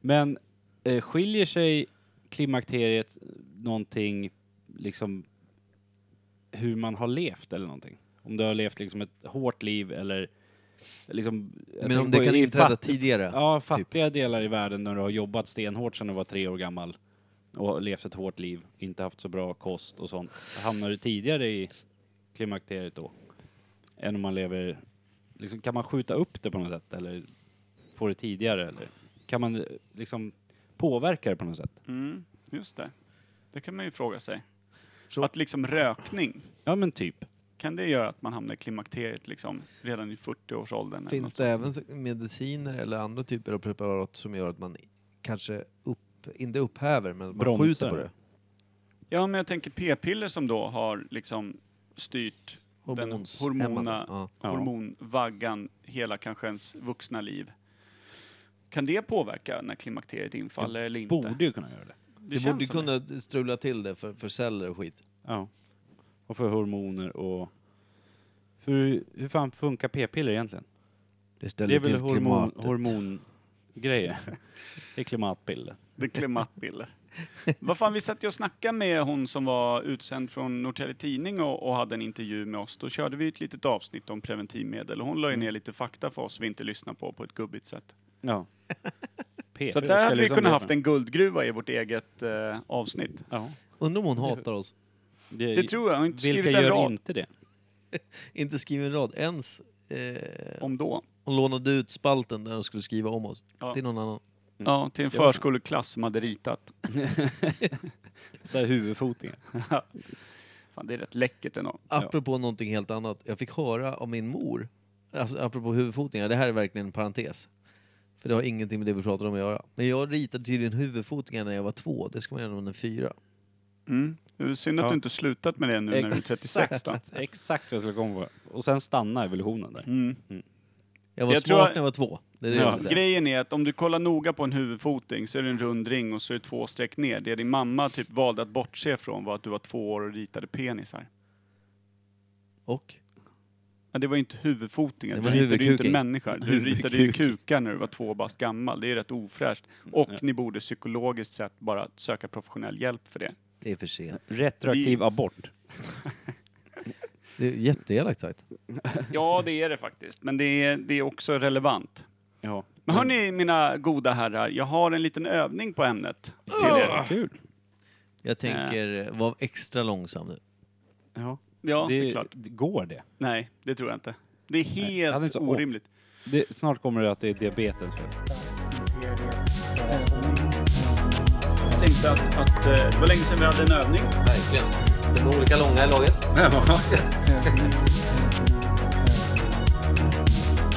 Men eh, skiljer sig klimakteriet någonting, liksom hur man har levt eller någonting? Om du har levt liksom ett hårt liv eller liksom... Men om det kan inträda fatt- tidigare? Ja, fattiga delar i världen när du har jobbat stenhårt sedan du var tre år gammal och levt ett hårt liv, inte haft så bra kost och sånt. Hamnar du tidigare i klimakteriet då? Än om man lever... Liksom, kan man skjuta upp det på något sätt eller få det tidigare? Eller kan man liksom påverka det på något sätt? Mm, just det. Det kan man ju fråga sig. Så- Att liksom rökning, Ja men typ. Kan det göra att man hamnar i klimakteriet liksom redan i 40-årsåldern? eller Finns det även mediciner eller andra typer av preparat som gör att man kanske upp, inte upphäver, men man Bromsar. skjuter på det? Ja, men jag tänker p-piller som då har liksom styrt den Hormons- hormona, Ja. Hormonvaggan hela kanske ens vuxna liv. Kan det påverka när klimakteriet infaller eller inte? Borde ju kunna göra det. Det, känns borde kunna strula till det för, för celler och skit. Ja. Och för hormoner och... För hur fan funkar p-piller egentligen? Det Det ställer är väl till hormon, klimatet. hormongrejer? det är klimatpiller. Det är klimatbilder. Vad fan, vi satt ju och snackade med hon som var utsänd från Norrtelje Tidning och, och hade en intervju med oss. Då körde vi ett litet avsnitt om preventivmedel och hon la ju ner lite fakta för oss vi inte lyssnar på på ett gubbigt sätt. Ja. Så där hade vi liksom kunnat det- haft en guldgruva i vårt eget eh, avsnitt. Ja. Undrar om hon hatar oss. Det, Det tror jag. Hon har inte Vilka skrivit en gör rad inte det? Inte skrivit en rad. Ens eh, om då. hon lånade ut spalten där hon skulle skriva om oss. Ja. Till någon annan. Ja, till en Det var så. förskoleklass som hade ritat. Så här huvudfotingar. Fan, det är rätt läckert ändå. Apropå någonting helt annat. Jag fick höra av min mor, alltså apropå huvudfotningar, det här är verkligen en parentes. För det har ingenting med det vi pratar om att göra. Men jag ritade tydligen huvudfotningar när jag var två, det ska man göra när man är fyra. Mm. Det är synd att Ja. du inte slutat med det nu när du är 36 då. Exakt vad jag skulle komma på. Och sen stanna evolutionen där. Mm. Jag var Jag smart tror- när jag var två. Det är det Ja, grejen är att om du kollar noga på en huvudfoting så är det en rund ring och så är det två streck ner. Det din mamma typ valde att bortse från var att du var två år och ritade penisar. Och? Ja, det var ju inte huvudfotingar, Det du var ritade ju inte människor. Du ritade ju kukar när du var två bast gammal. Det är rätt ofräscht. Och Ja. ni borde psykologiskt sett bara söka professionell hjälp för det. Det är för sent. Retroaktiv Det- abort. Det är jätteelakt sagt. Ja, det är det faktiskt. Men det är, det är också relevant. Ja. Men hörni, mina goda herrar, jag har en liten övning på ämnet. Kul. Jag tänker, var extra långsam nu. Ja. Ja, det är det, klart. det går det? Nej, det tror jag inte. Det är det är helt så orimligt. det? Snart kommer det att det är diabetes. fel. Tänkte att, att eh, det var länge sedan vi hade en övning. Verkligen. De är olika långa i laget.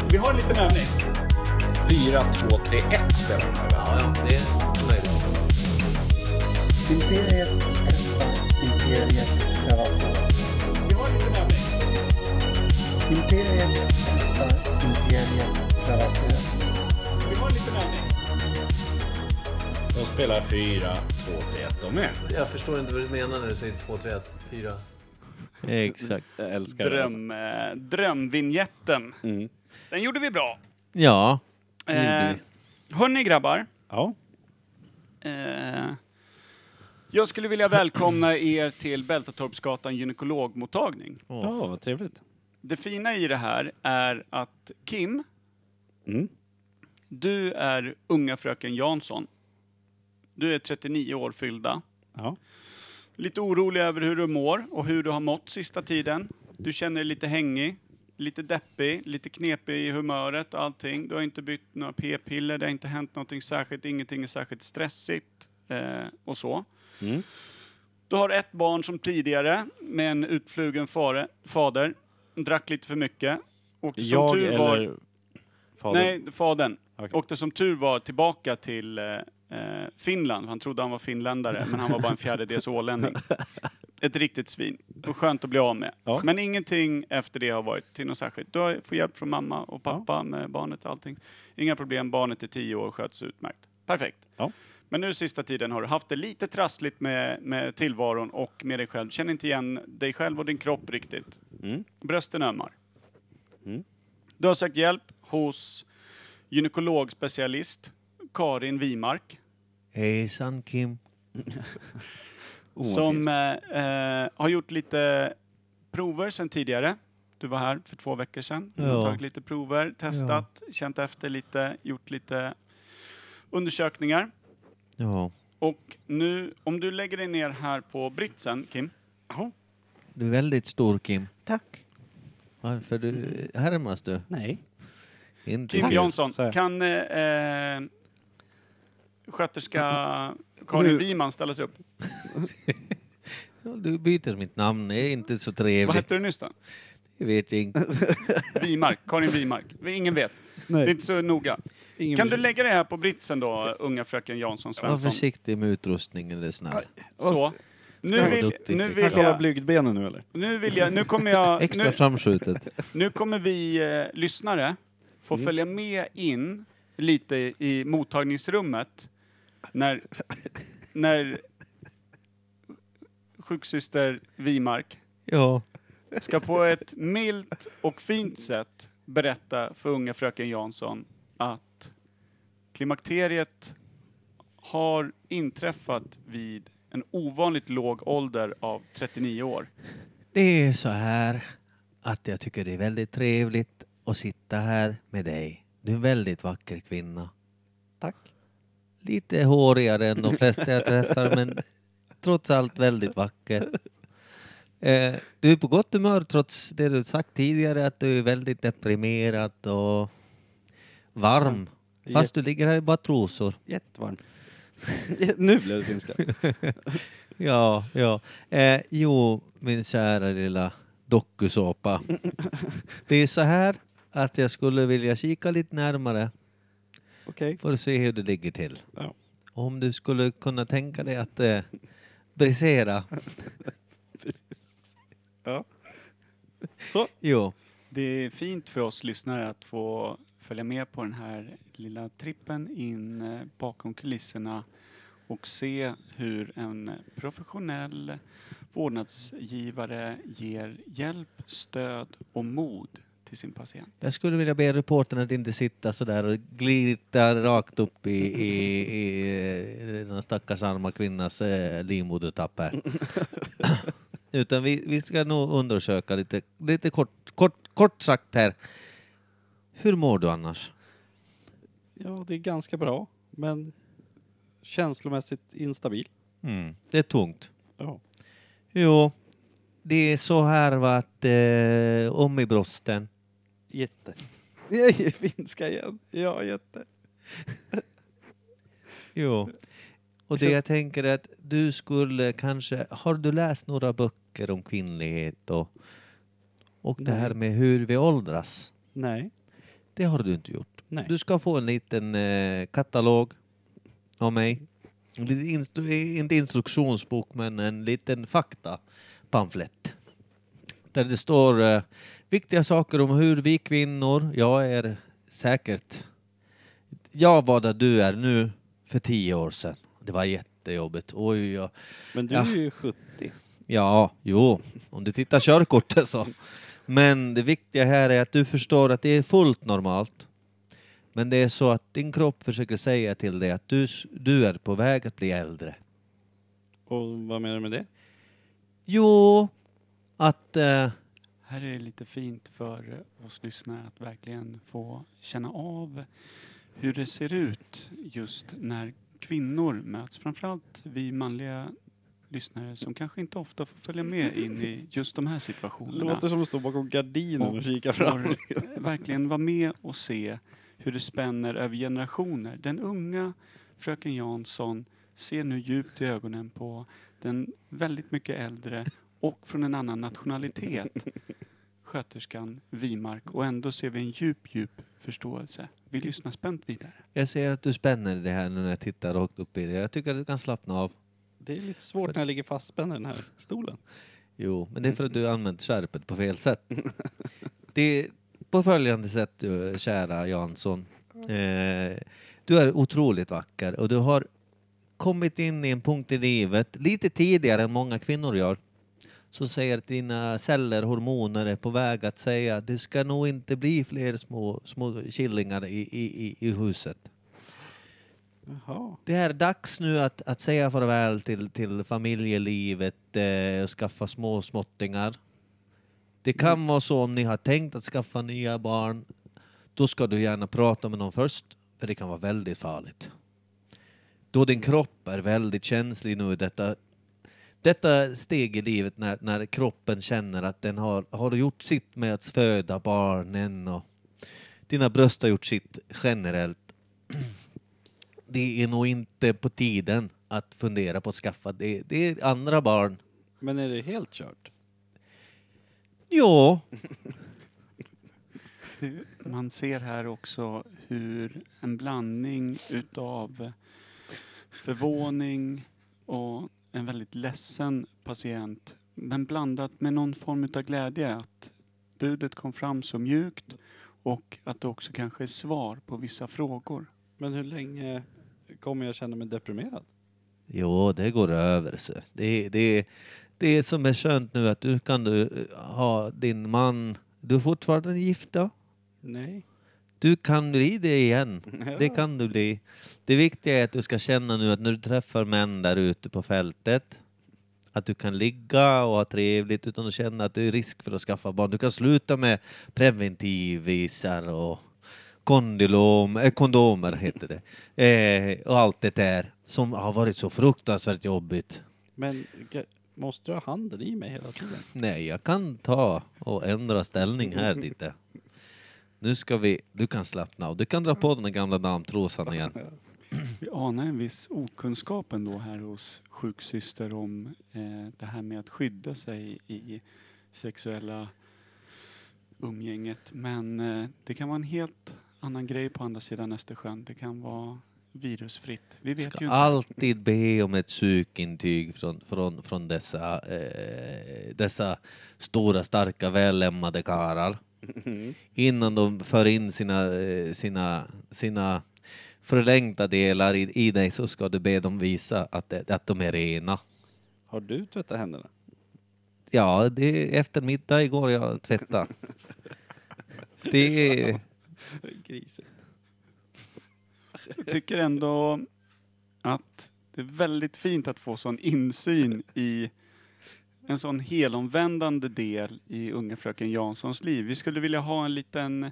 Vi har en liten övning. 4, 2, 3, 1 spelar här. Ja, ja, det är möjligt. Imperiet testar, Imperiet prövar på. Vi har en liten övning. Imperiet testar, Imperiet prövar på. Vi har en liten övning. De spelar 4, 2, 3, 1 de med. Jag förstår inte vad du menar när du säger 2, 3, 1, 4. Exakt. Jag älskar det. Dröm, eh, drömvinjetten. Mm. Den gjorde vi bra. Ja. Eh, hörni grabbar. Ja. Eh, jag skulle vilja välkomna er till Bältatorpsgatan gynekologmottagning. ja, vad trevligt. Det fina i det här är att Kim, Mm. du är unga fröken Jansson. Du är 39 år fyllda. Ja. Lite orolig över hur du mår och hur du har mått sista tiden. Du känner dig lite hängig, lite deppig, lite knepig i humöret och allting. Du har inte bytt några p-piller, det har inte hänt någonting särskilt, ingenting är särskilt stressigt eh, och så. Mm. Du har ett barn som tidigare med en utflugen fare, fader, drack lite för mycket. Och som Jag tur var, eller fadern? Nej, fadern. Okej. Åkte som tur var tillbaka till eh, Finland. Han trodde han var finländare, men han var bara en fjärdedels ålänning. Ett riktigt svin. Och skönt att bli av med. Ja. Men ingenting efter det har varit till något särskilt. Du fått hjälp från mamma och pappa med barnet och allting. Inga problem, barnet är tio år och sköts utmärkt. Perfekt. Ja. Men nu sista tiden har du haft det lite trassligt med, med tillvaron och med dig själv. Känner inte igen dig själv och din kropp riktigt. Mm. Brösten ömmar. Mm. Du har sökt hjälp hos gynekologspecialist Karin Wimark. Hejsan Kim. Som eh, eh, har gjort lite prover sedan tidigare. Du var här för två veckor sedan. Du har Ja. tagit lite prover, testat, känt efter lite, gjort lite undersökningar. Ja. Och nu, om du lägger dig ner här på britsen, Kim. Du är väldigt stor Kim. Tack. Varför du härmas du? Nej. Inte Kim. Jansson, kan eh, eh, sköterska Karin Wiman ställa sig upp? Ja, Du byter mitt namn, det är inte så Vad trevligt. hette du nyss då? Det vet jag inte. Wimark, Karin Wimark. Ingen vet. Det är Nej. inte så noga. Ingen Kan du lägga dig här på britsen då, unga fröken Jansson Var Svensson? försiktig med utrustningen, det är snäll. Så. Nu vill, duktig, nu Frick. vill Han kollar jag, blygdbenen nu eller? nu vill jag, nu kommer jag, Extra nu, framskjutet. nu kommer vi eh, lyssnare få Mm. följa med in lite i mottagningsrummet när, när sjuksyster Wimark Ja. ska på ett milt och fint sätt berätta för unga fröken Jansson att klimakteriet har inträffat vid en ovanligt låg ålder av 39 år. Det är så här att jag tycker det är väldigt trevligt att sitta här med dig. Du är en väldigt vacker kvinna. Lite hårigare än de flesta jag träffar men trots allt väldigt vacker. Eh, du är på gott humör trots det du sagt tidigare att du är väldigt deprimerad och varm. Fast du ligger här i bara trosor. Jättevarm. nu blev det finska. Ja, ja. Eh, jo, min kära lilla dokusåpa. Det är så här att jag skulle vilja kika lite närmare Okej. för att se hur det ligger till. Ja. Om du skulle kunna tänka dig att eh, brisera. Ja. Så. Jo, Det är fint för oss lyssnare att få följa med på den här lilla trippen in eh, bakom kulisserna och se hur en professionell vårdnadsgivare ger hjälp, stöd och mod till sin patient. jag skulle vilja be reportern att inte sitta så där och glida rakt upp i, i, i den stackars arma kvinnas eh, livmodertapp här. Utan vi, vi ska nog undersöka lite, lite kort, kort, kort sagt här. Hur mår du annars? Ja, det är ganska bra. Men känslomässigt instabil. Mm. Det är tungt. Ja. Jo, det är så här va, att eh, om i brösten. Jätte. Finska igen. Ja, jätte. Jo. Och det jag tänker är att du skulle kanske, har du läst några böcker om kvinnlighet och, och det här med hur vi åldras? Nej. Det har du inte gjort. Nej. Du ska få en liten eh, katalog av mig. En liten instru- inte instruktionsbok men en liten faktapamflett. Där det står eh, viktiga saker om hur vi kvinnor, jag är säkert, jag var där du är nu för tio år sedan. Det var jättejobbigt. Oj, ja. Men du Ja. är ju 70. Ja, jo, om du tittar körkortet så. Men det viktiga här är att du förstår att det är fullt normalt. Men det är så att din kropp försöker säga till dig att du, du är på väg att bli äldre. Och vad menar du med det? Jo, att... Eh, Här är det lite fint för oss lyssnare att verkligen få känna av hur det ser ut just när kvinnor möts. Framförallt vi manliga lyssnare som kanske inte ofta får följa med in i just de här situationerna. Låter som att stå bakom gardinen och kika fram. verkligen vara med och se hur det spänner över generationer. Den unga fröken Jansson ser nu djupt i ögonen på den väldigt mycket äldre och från en annan nationalitet sköterskan Wimark och ändå ser vi en djup, djup förståelse. Vi lyssnar spänt vidare. jag ser att du spänner det här nu när jag tittar rakt upp i det. Jag tycker att du kan slappna av. Det är lite svårt när jag ligger fastspänd i den här stolen. Jo, men det är för att du har använt skärpet på fel sätt. Det är på följande sätt, du, kära Jansson. Eh, du är otroligt vacker och du har kommit in i en punkt i livet lite tidigare än många kvinnor gör. Som säger att dina celler, hormoner är på väg att säga att det ska nog inte bli fler små, små killingar i, i, i, i huset. Jaha. Det är dags nu att, att säga farväl till, till familjelivet eh, och skaffa små småttingar. Det kan vara så om ni har tänkt att skaffa nya barn, då ska du gärna prata med någon först, för det kan vara väldigt farligt. Då din kropp är väldigt känslig nu, detta, detta steg i livet när, när kroppen känner att den har, har gjort sitt med att föda barnen och dina bröst har gjort sitt generellt det är nog inte på tiden att fundera på att skaffa det. Det är andra barn. Men är det helt kört? Jo, Man ser här också hur en blandning utav förvåning och en väldigt ledsen patient men blandat med någon form av glädje att budet kom fram så mjukt och att det också kanske är svar på vissa frågor. Men hur länge kommer jag känna mig deprimerad? Jo, det går över. Så. Det, det, det som är skönt nu att du kan du ha din man, du är fortfarande gifta. Nej. Du kan bli det igen. Det kan du bli. Det viktiga är att du ska känna nu att när du träffar män där ute på fältet, att du kan ligga och ha trevligt utan att känna att det är risk för att skaffa barn. Du kan sluta med preventivvisar och kondylom, eh, kondomer heter det. Eh, och allt det där som har varit så fruktansvärt jobbigt. Men måste du ha handen i mig hela tiden? Nej, jag kan ta och ändra ställning här lite. Nu ska vi, du kan slappna av. Du kan dra på den gamla damtrosan igen. Vi anar en viss okunskap ändå här hos sjuksyster om eh, det här med att skydda sig i sexuella umgänget. Men eh, det kan vara en helt annan grej på andra sidan Östersjön. Det kan vara virusfritt. Vi vet ju Ska inte. alltid be om ett psykintyg från, från, från dessa, eh, dessa stora, starka, vällemmade Innan de för in sina, eh, sina, sina förlängda delar i, i dig så ska du be dem visa att, det, att de är rena. Har du tvättat händerna? Ja, det är efter middag igår jag tvättade. Det är... Grisigt. Jag tycker ändå att det är väldigt fint att få sån insyn i en sån helomvändande del i unga fröken Janssons liv. Vi skulle vilja ha en liten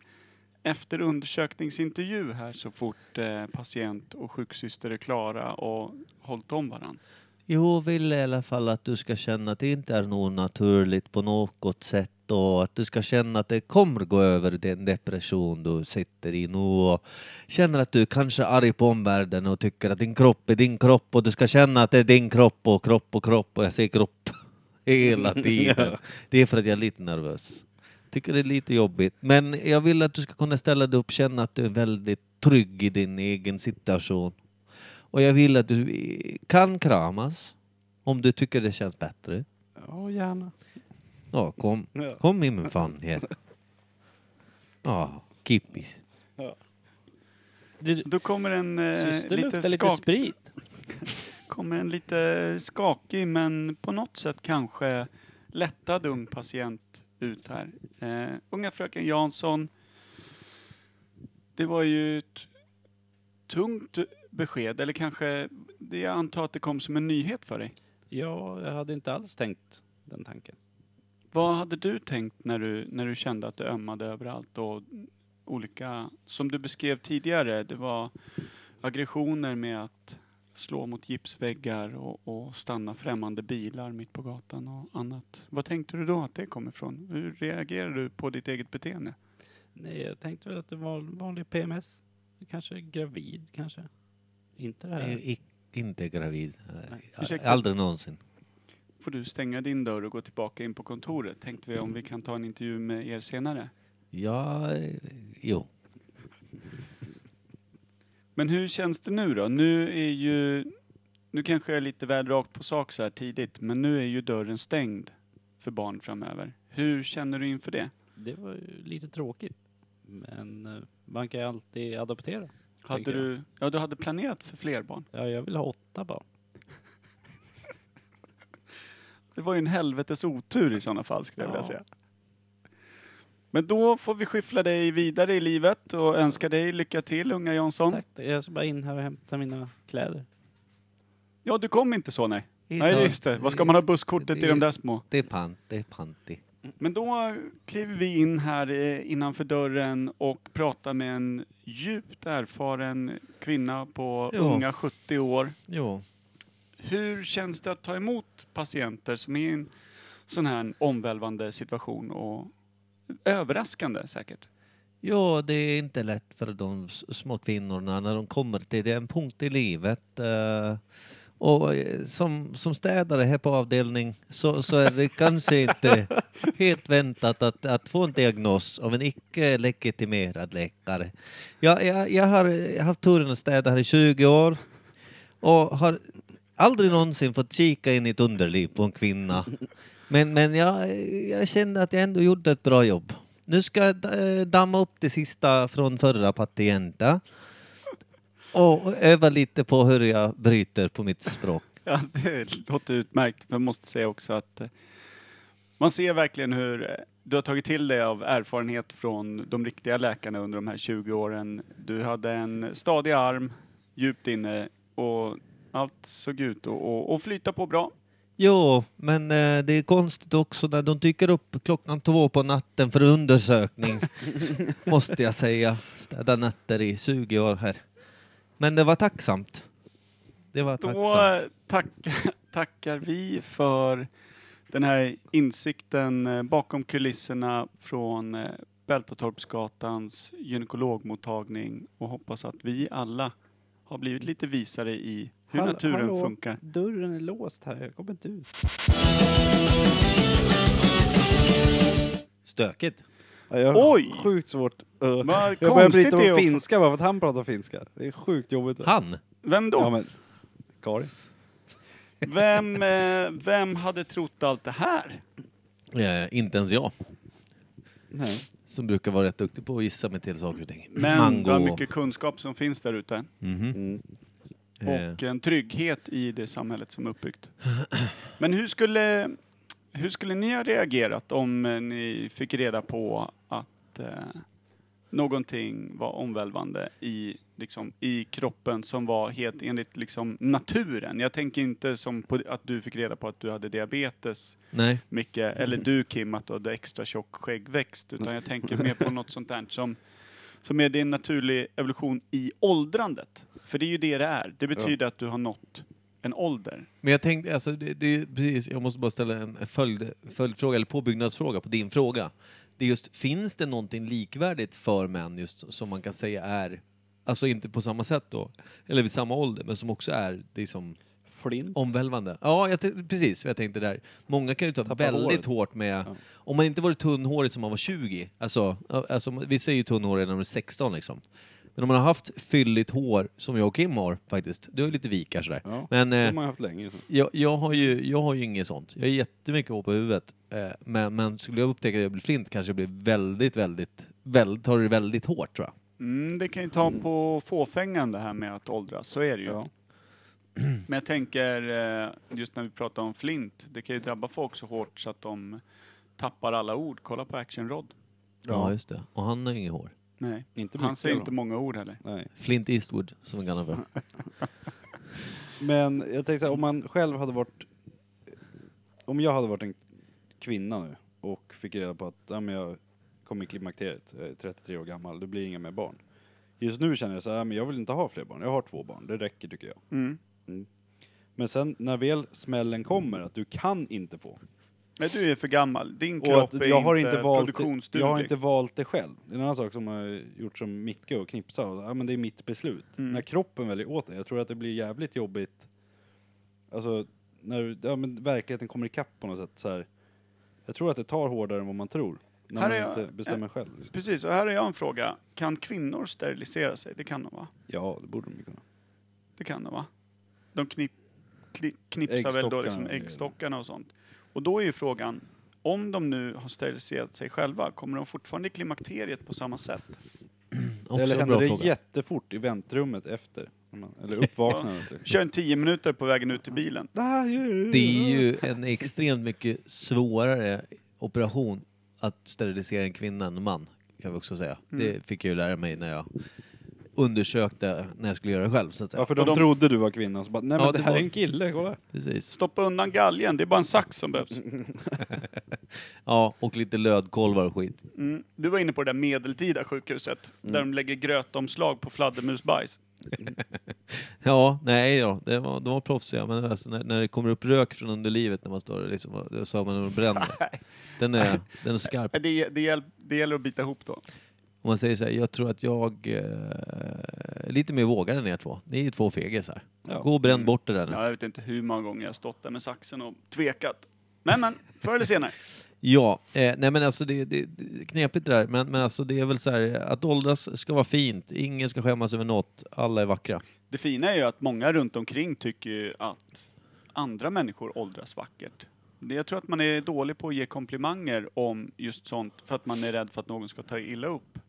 efterundersökningsintervju här så fort eh, patient och sjuksyster är klara och hållit om varandra. Jo, vill i alla fall att du ska känna att det inte är något naturligt på något sätt och att du ska känna att det kommer gå över den depression du sitter i nu och känner att du kanske är arg på omvärlden och tycker att din kropp är din kropp och du ska känna att det är din kropp och kropp och kropp och jag säger kropp hela tiden. Det är för att jag är lite nervös. Tycker det är lite jobbigt. Men jag vill att du ska kunna ställa dig upp och känna att du är väldigt trygg i din egen situation. Och jag vill att du kan kramas om du tycker det känns bättre. Ja, gärna. Ja, kom, Ja. kom i min famn här. Ja, kippis. Du, Då kommer en eh, syster lite, luktar lite skak, sprit. Kommer en lite skakig men på något sätt kanske lättad ung patient ut här. Eh, unga fröken Jansson. Det var ju ett tungt besked, eller kanske, det jag antar att det kom som en nyhet för dig. Ja, jag hade inte alls tänkt den tanken. Vad hade du tänkt när du, när du kände att det ömmade överallt och olika, som du beskrev tidigare, det var aggressioner med att slå mot gipsväggar och, och stanna främmande bilar mitt på gatan och annat. Vad tänkte du då att det kom ifrån? Hur reagerade du på ditt eget beteende? Nej, jag tänkte väl att det var vanlig PMS. Kanske gravid, kanske. Inte det här. I- inte gravid. Nej. Aldrig någonsin. Får du stänga din dörr och gå tillbaka in på kontoret? Tänkte vi om vi kan ta en intervju med er senare. Ja, eh, jo. Men hur känns det nu då? Nu är ju, nu kanske jag är lite väl rakt på sak så här tidigt, men nu är ju dörren stängd för barn framöver. Hur känner du inför det? Det var ju lite tråkigt. Men eh, man kan ju alltid adoptera. Hade du, ja du hade planerat för fler barn. Ja, jag vill ha åtta barn. Det var ju en helvetes otur i sådana fall skulle jag vilja Ja. säga. Men då får vi skyffla dig vidare i livet och önska dig lycka till unga Jansson. Tack. Jag ska bara in här och hämta mina kläder. Ja, du kom inte så nej. Idag- Nej, just det. Vad ska man ha busskortet i de där små? Det är pant, det är panti. Men då kliver vi in här eh, innanför dörren och pratar med en djupt erfaren kvinna på Ja. unga 70 år. Jo. Hur känns det att ta emot patienter som är i en sån här omvälvande situation och överraskande säkert? Jo, det är inte lätt för de små kvinnorna när de kommer till den punkt i livet. eh, och eh, som, som städare här på avdelning så, så är det kanske inte helt väntat att, att få en diagnos av en icke legitimerad läkare. Jag, jag, jag har haft turen att städa här i 20 år och har aldrig någonsin fått kika in i ett underliv på en kvinna. Men, men jag, jag kände att jag ändå gjorde ett bra jobb. Nu ska jag eh, damma upp det sista från förra patienten. Och öva lite på hur jag bryter på mitt språk. Ja, det låter utmärkt. Men jag måste säga också att eh, man ser verkligen hur eh, du har tagit till dig av erfarenhet från de riktiga läkarna under de här 20 åren. Du hade en stadig arm, djupt inne och allt såg ut att och, och flyta på bra. Jo, men eh, det är konstigt också när de dyker upp klockan två på natten för undersökning. måste jag säga. Städa nätter i 20 år här. Men det var tacksamt. Det var Då tacksamt. tack, tackar vi för den här insikten eh, bakom kulisserna från eh, Bältatorpsgatans gynekologmottagning och hoppas att vi alla har blivit lite visare i hur Hall- naturen hallå? funkar. Dörren är låst här, jag kommer inte ut. Stökigt. Ja, jag har Oj! sjukt svårt. Uh, jag börjar konstigt bryta det är på att finska bara för att han pratar finska. Det är sjukt jobbigt. Han? Vem då? Ja men, Karin. Vem, eh, vem hade trott allt det här? Eh, inte ens jag. Nej. Som brukar vara rätt duktig på att gissa mig till saker och ting. Men Mango. vad mycket kunskap som finns där ute. Mhm. Mm. Och en trygghet i det samhället som är uppbyggt. Men hur skulle, hur skulle ni ha reagerat om eh, ni fick reda på att eh, någonting var omvälvande i, liksom, i kroppen som var helt enligt liksom, naturen? Jag tänker inte som på att du fick reda på att du hade diabetes, nej. Micke, eller du Kim, att du hade extra tjock skäggväxt, utan jag tänker mer på något sånt där som, som är din naturlig evolution i åldrandet. För det är ju det det är. Det betyder att du har nått en ålder. Men jag tänkte, alltså, det, det, precis, jag måste bara ställa en följd, följdfråga, eller påbyggnadsfråga på din fråga. Det är just, finns det någonting likvärdigt för män just som man kan säga är, alltså inte på samma sätt då, eller vid samma ålder, men som också är liksom Flint. omvälvande? Ja, jag precis jag tänkte där. Många kan ju ta Tappa väldigt håret. hårt med, Ja. om man inte varit tunnhårig som man var 20, alltså, alltså vissa är ju tunnhåriga när de är 16 liksom. Men om man har haft fylligt hår, som jag och Kim har faktiskt, du har lite vikar sådär. Ja, Men, det eh, har man haft länge. Så. jag, jag, har ju, jag har ju inget sånt. Jag har jättemycket hår på huvudet. Eh, men, men skulle jag upptäcka att jag blir flint kanske jag blir väldigt, väldigt, väldigt, tar det väldigt hårt tror jag. Mm, det kan ju ta på fåfängan det här med att åldras, så är det ju. Ja. Men jag tänker, eh, just när vi pratar om flint, det kan ju drabba folk så hårt så att de tappar alla ord. Kolla på Action Rod. Ja, just det. Och han har inget hår. Nej, Inte han mycket säger då. inte många ord heller. Nej. Flint Eastwood, som vi kallar för. Men jag tänkte så här, om man själv hade varit... Om jag hade varit en kvinna nu och fick reda på att ja, men jag kommer i klimakteriet, jag är 33 år gammal, det blir inga mer barn. Just nu känner jag så här, ja, men jag vill inte ha fler barn, jag har två barn, det räcker tycker jag. Mm. Men sen när väl smällen kommer, att du kan inte få. Men du är för gammal. Din kropp är jag har inte, produktionsduglig. jag har inte valt det själv. Det är en annan sak som har gjort som Micke och Knipsa, och, ja men det är mitt beslut. Mm. När kroppen väljer åt det, jag tror att det blir jävligt jobbigt, alltså när ja, men verkligheten kommer ikapp på något sätt så här. Jag tror att det tar hårdare än vad man tror. När Här man är jag- inte bestämmer själv. Liksom. Precis, och här har jag en fråga. Kan kvinnor sterilisera sig? Det kan de va? Ja, det borde de ju kunna. Det kan de va? De knip, kli, knipsar väl då Äggstockarna liksom är äggstockarna och sånt. Och då är ju frågan, om de nu har steriliserat sig själva, kommer de fortfarande i klimakteriet på samma sätt? Också Eller en händer bra det fråga. jättefort i väntrummet efter? Man- Eller uppvaknandet? liksom. Kör en tio minuter på vägen ut till bilen. Det är ju en extremt mycket svårare operation att sterilisera en kvinna än en man, kan vi också säga. Mm. Det fick jag ju lära mig när jag undersökte när jag skulle göra det själv, så att säga. Ja, för de, de- trodde du var kvinna, så bara, nej men Ja, det, det här var- är en kille, kolla. Precis. Stoppa undan galgen, det är bara en sax som behövs. Ja, och lite lödkolvar och skit. Mm. Du var inne på det där medeltida sjukhuset, där de lägger grötomslag på fladdermusbajs. Ja, nej då, det var, de var proffsiga, men alltså, när, när det kommer upp rök från underlivet när man står där liksom, och- så har man och bränner. Den är, den är skarp. Det, det, gäll, det gäller att bita ihop då. Om man säger så här, jag tror att jag eh, är lite mer vågad än er två. Ni är två fegisar. Ja. Gå och bränn bort det där nu. Ja, jag vet inte hur många gånger jag har stått där med saxen och tvekat. Men men, förr eller senare. Ja, eh, nej men alltså det, det, det är knepigt det där. Men, men alltså det är väl så här, att åldras ska vara fint. Ingen ska skämmas över något. Alla är vackra. Det fina är ju att många runt omkring tycker ju att andra människor åldras vackert. Det- Jag tror att man är dålig på att ge komplimanger om just sånt för att man är rädd för att någon ska ta illa upp.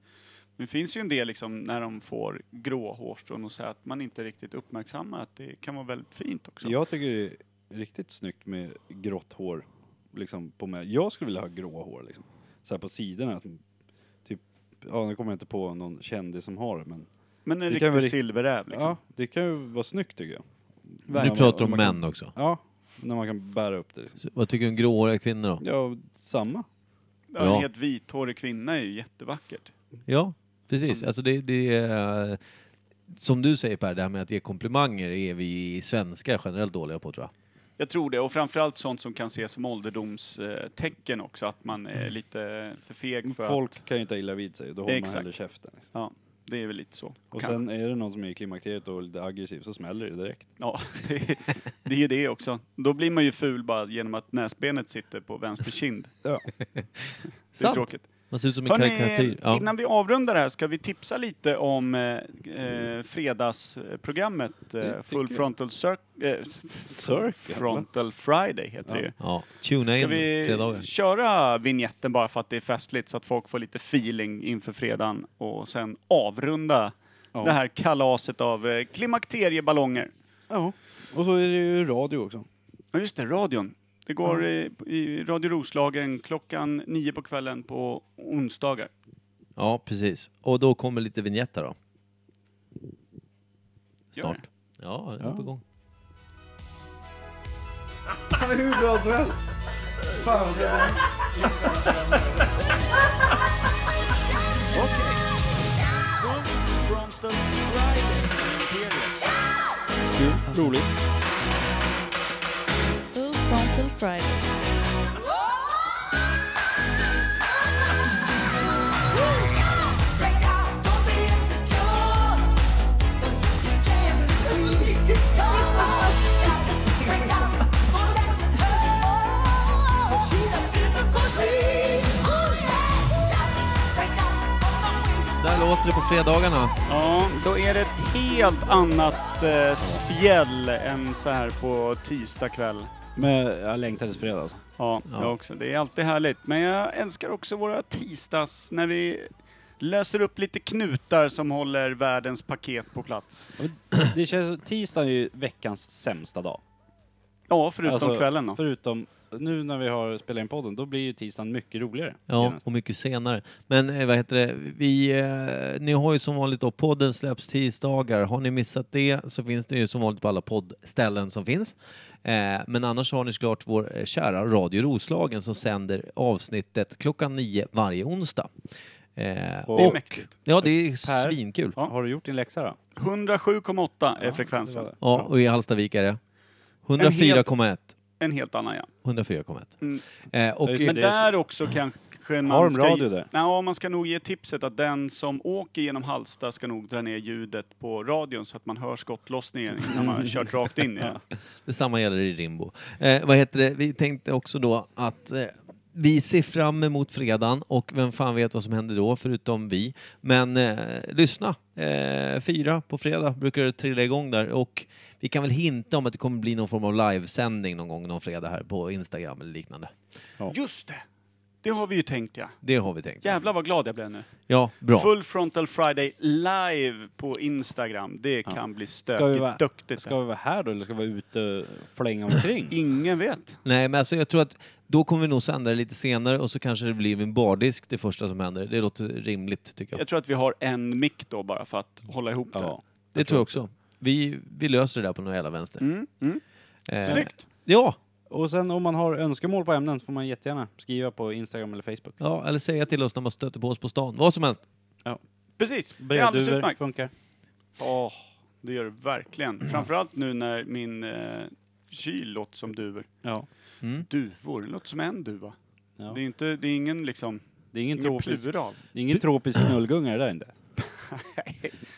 Men det finns ju en del liksom när de får grå hårstrån och säger att man inte riktigt uppmärksammar att det kan vara väldigt fint också. Jag tycker det är riktigt snyggt med grått hår liksom på mig. Jag skulle vilja ha grå hår liksom. Så här på sidorna. Typ, ja nu kommer jag inte på någon kändis som har det men Men en det kan riktig vara rikt- silverräv liksom. ja, det kan ju vara snyggt tycker jag. Vi När pratar om kan- män också. Ja, när man kan bära upp det liksom. Så, vad tycker du om gråhåriga kvinnor då? Ja, samma. Ja. En helt vithårig kvinna är ju jättevackert. Ja, precis. Alltså det, det är... Som du säger Per, det här med att ge komplimanger är vi svenskar generellt dåliga på tror jag. Jag tror det, och framförallt sånt som kan ses som ålderdomstecken också, att man är lite för feg för Folk att... kan ju inte illa vid sig, då håller man Exakt. hellre käften. Liksom. Ja, det är väl lite så. Och Kan- sen är det någon som är i klimakteriet och lite aggressiv så smäller det direkt. Ja, det, det är ju det också. Då blir man ju ful bara genom att näsbenet sitter på vänster kind. Ja. Det är Sant. tråkigt. Man ser ut som en Hörrni, karikatyr. Ja. innan vi avrundar det här ska vi tipsa lite om eh, eh, fredagsprogrammet eh, Full Frontal Cir- eh, Circle, Frontal Friday heter det ju. ja. Tuna Ska in vi fredagar. köra vignetten bara för att det är festligt så att folk får lite feeling inför fredagen och sen avrunda Ja. det här kalaset av eh, klimakterieballonger. Ja. Och så är det ju radio också. Ja just det, radion. Det går i, i Radio Roslagen klockan nio på kvällen på onsdagar. Ja, precis. Och då kommer lite vignetter då. Snart. Ja, det är Ja. på gång. Han är hur bra som helst! Fan, Okej. Frontal Friday. Imperius. Kul, roligt. Frontal Friday. Där låter det på fredagarna. Ja, då är det ett helt annat eh, spjäll än så här på tisdag kväll. Men jag längtar till fredag alltså. Ja, Ja. jag också. Det är alltid härligt. Men jag älskar också våra tisdags när vi löser upp lite knutar som håller världens paket på plats. Det känns, tisdag är ju veckans sämsta dag. Ja, förutom Alltså, kvällen då. Förutom, nu när vi har spelat in podden, då blir ju tisdagen mycket roligare. Ja, genast. och mycket senare. Men eh, vad heter det, vi, eh, ni har ju som vanligt då, podden släpps tisdagar. Har ni missat det så finns det ju som vanligt på alla poddställen som finns. Eh, men annars har ni såklart vår eh, kära Radio Roslagen som sänder avsnittet klockan nio varje onsdag. Eh, Det är och, mäktigt. ja, det är Per? svinkul. Ja. Har du gjort din läxa då? 107,8 är Ja, frekvensen. det var det. Ja, och i Hallstavik är det En helt- 104,1. En helt annan ja. 104,1. Mm. Eh, och, Men det är där också kanske man Har de ska... radio där? Ja, man ska nog ge tipset att den som åker genom Halsta ska nog dra ner ljudet på radion så att man hör skottlossningen innan man har kört rakt in i den. Detsamma gäller i Rimbo. Eh, vad heter det? Vi tänkte också då att eh, vi ser fram emot fredagen och vem fan vet vad som händer då förutom vi. Men eh, lyssna! Eh, fyra på fredag brukar det trilla igång där och vi kan väl hinta om att det kommer bli någon form av livesändning någon gång någon fredag här på Instagram eller liknande. Just det! Det har vi ju tänkt ja. Det har vi tänkt. Jävlar vad glad jag blev nu. Ja, bra. Full Frontal Friday live på Instagram. Det kan bli Ska vi, stökigt vara, duktigt. ska vi vara här då eller ska vi vara ute och flänga omkring? Ingen vet. Nej, men alltså jag tror att då kommer vi nog sända det lite senare och så kanske det blir en bardisk det första som händer. Det låter rimligt tycker jag. Jag tror att vi har en mick då bara för att hålla ihop det. Ja. Det tror jag också. Vi, vi löser det där på någon jävla vänster. Mm, mm. Eh, Snyggt! Ja, Och sen om man har önskemål på ämnen så får man jättegärna skriva på Instagram eller Facebook. ja, eller säga till oss när man stöter på oss på stan. Vad som helst. Precis, det är alldeles Brevduvor utmärkt. funkar. Åh, det gör det verkligen. Framförallt nu när min eh, kyl låter som duvor. Ja. Mm. Duvor, det låter som en duva. ja. Det är inte, det är ingen liksom, Det är ingen ingen tropisk, plural. det är ingen tropisk knullgunga det där inte.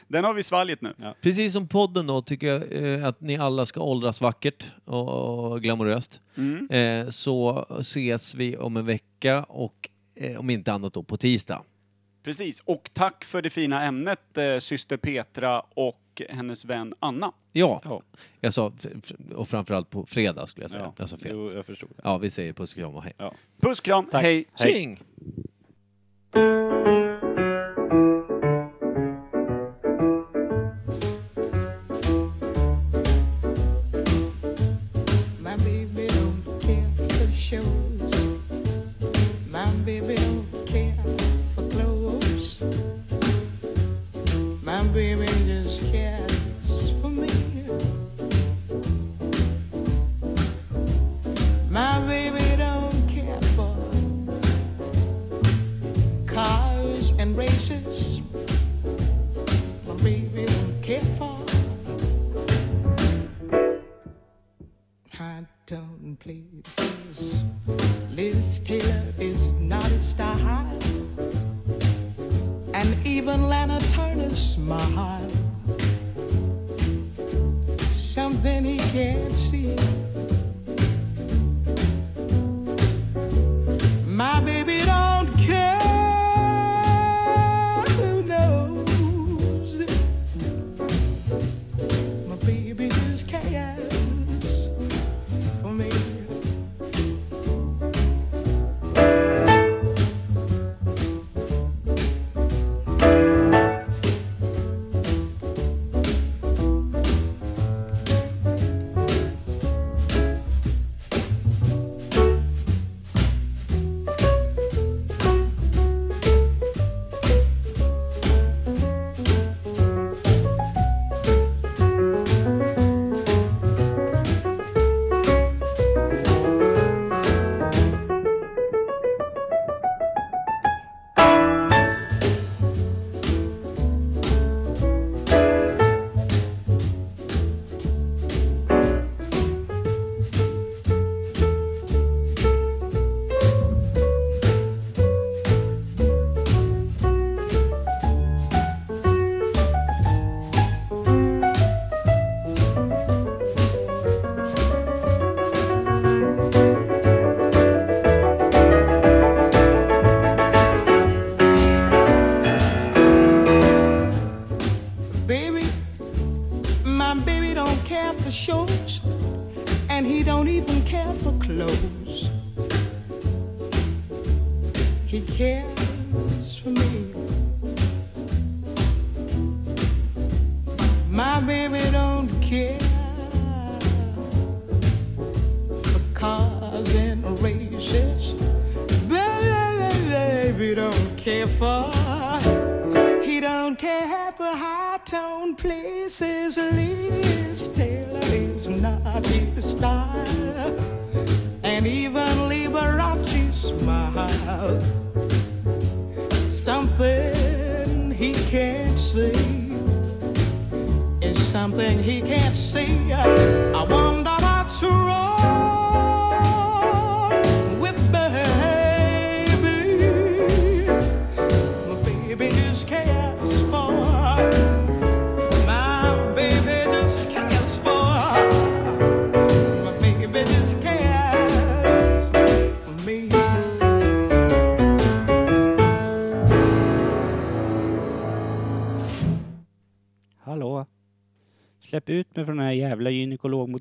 Den har vi svalget nu. Precis som podden då tycker jag eh, att ni alla ska åldras vackert och, och glamoröst. Mm. Eh, så ses vi om en vecka och eh, om inte annat då på tisdag. Precis. Och tack för det fina ämnet, eh, syster Petra och hennes vän Anna. Ja, Ja. jag sa, f- f- och framförallt på fredag skulle jag säga. Ja, Jag sa fel. jo, jag förstod det. Ja, vi säger puss och kram och hej. Ja. Puss, kram! Hej. Tjing!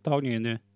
Hallå? Släpp ut